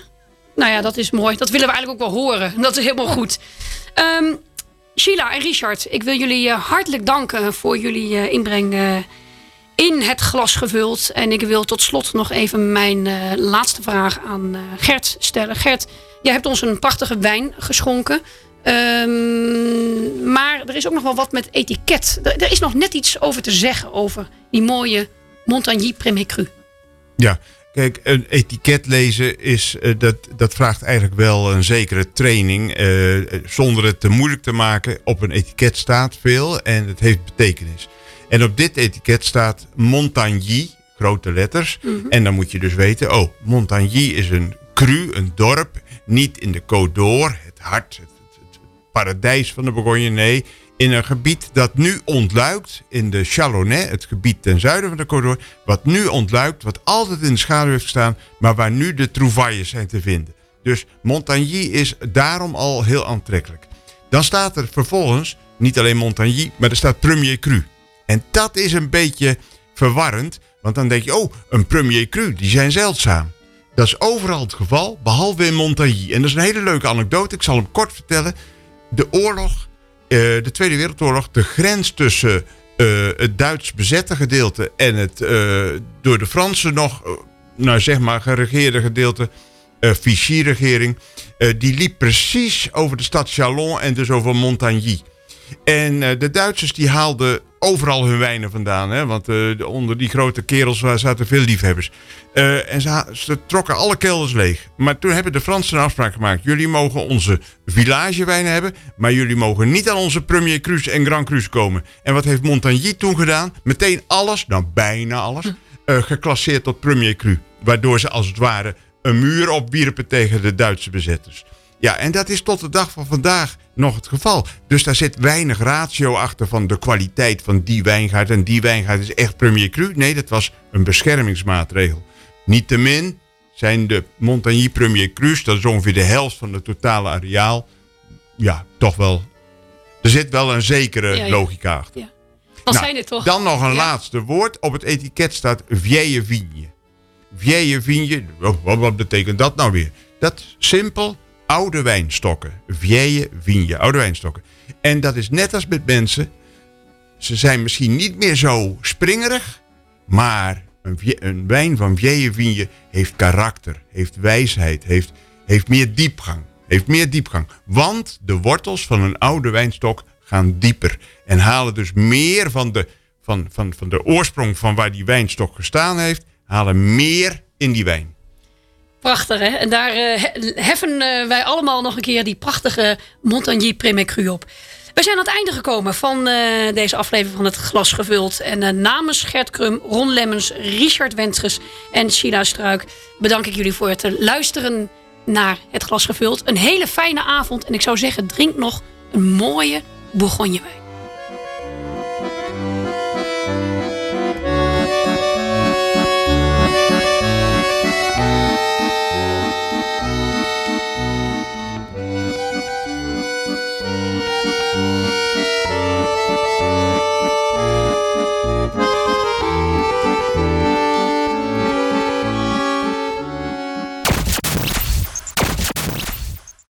[SPEAKER 3] Nou ja, dat is mooi. Dat willen we eigenlijk ook wel horen. Dat is helemaal goed. Um, Sheila en Richard, ik wil jullie uh, hartelijk danken voor jullie uh, inbreng uh, in het glas gevuld. En ik wil tot slot nog even mijn laatste vraag aan Gert stellen. Gert, jij hebt ons een prachtige wijn geschonken. Um, maar er is ook nog wel wat met etiket. Er, er, is nog net iets over te zeggen over die mooie Montagny Premier Cru.
[SPEAKER 4] Ja, kijk, een etiket lezen is, uh, dat, dat vraagt eigenlijk wel een zekere training. Uh, zonder het te moeilijk te maken. Op een etiket staat veel en het heeft betekenis. En op dit etiket staat Montagny, grote letters. Mm -hmm. En dan moet je dus weten, oh, Montagny is een cru, een dorp. Niet in de Côte d'Or, het hart, het paradijs van de Bourgogne. Nee, in een gebied dat nu ontluikt, in de Chalonnais, het gebied ten zuiden van de Côte d'Or, wat nu ontluikt, wat altijd in de schaduw heeft gestaan, maar waar nu de trouvailles zijn te vinden. Dus Montagny is daarom al heel aantrekkelijk. Dan staat er vervolgens niet alleen Montagny, maar er staat Premier Cru. En dat is een beetje verwarrend, want dan denk je, oh, een Premier Cru, die zijn zeldzaam. Dat is overal het geval, behalve in Montagny. En dat is een hele leuke anekdote, ik zal hem kort vertellen de oorlog, de Tweede Wereldoorlog, de grens tussen uh, het Duits bezette gedeelte en het uh, door de Fransen nog, nou zeg maar, geregeerde gedeelte, Vichy-regering, die liep precies over de stad Chalon en dus over Montagny. En de Duitsers die haalden overal hun wijnen vandaan. Hè? Want uh, onder die grote kerels zaten veel liefhebbers. Uh, en ze, ze, trokken alle kelders leeg. Maar toen hebben de Fransen een afspraak gemaakt. Jullie mogen onze villagewijnen hebben. Maar jullie mogen niet aan onze Premier Crus en Grand Cru komen. En wat heeft Montagny toen gedaan? Meteen alles, nou bijna alles, uh, geclasseerd tot Premier Cru. Waardoor ze als het ware een muur opwierpen tegen de Duitse bezetters. Ja, en dat is tot de dag van vandaag nog het geval. Dus daar zit weinig ratio achter van de kwaliteit van die wijngaard. En die wijngaard is echt premier cru. Nee, dat was een beschermingsmaatregel. Niettemin zijn de Montagny premier crus, dat is ongeveer de helft van het totale areaal. Ja, toch wel. Er zit wel een zekere ja, ja. logica achter.
[SPEAKER 3] Ja. Dan, nou, zijn het toch.
[SPEAKER 4] dan nog een laatste woord. Op het etiket staat vieille vigne. Vieille vigne, wat, wat betekent dat nou weer? Dat simpel, oude wijnstokken. Vieille vigne, oude wijnstokken. En dat is net als met mensen. Ze zijn misschien niet meer zo springerig. Maar een, een wijn van vieille vigne heeft karakter. Heeft wijsheid. Heeft, heeft meer diepgang. Heeft meer diepgang. Want de wortels van een oude wijnstok gaan dieper. En halen dus meer van de, van, van, van de oorsprong van waar die wijnstok gestaan heeft. Halen meer in die wijn.
[SPEAKER 3] Prachtig, hè? En daar eh, he- heffen eh, wij allemaal nog een keer die prachtige Montagny Premier Cru op. We zijn aan het einde gekomen van eh, deze aflevering van Het Glas Gevuld. En namens Gert Krum, Ron Lemmens, Richard Wenschers en Sheila Struik... bedank ik jullie voor het luisteren naar Het Glas Gevuld. Een hele fijne avond. En ik zou zeggen, drink nog een mooie Bourgognewijn.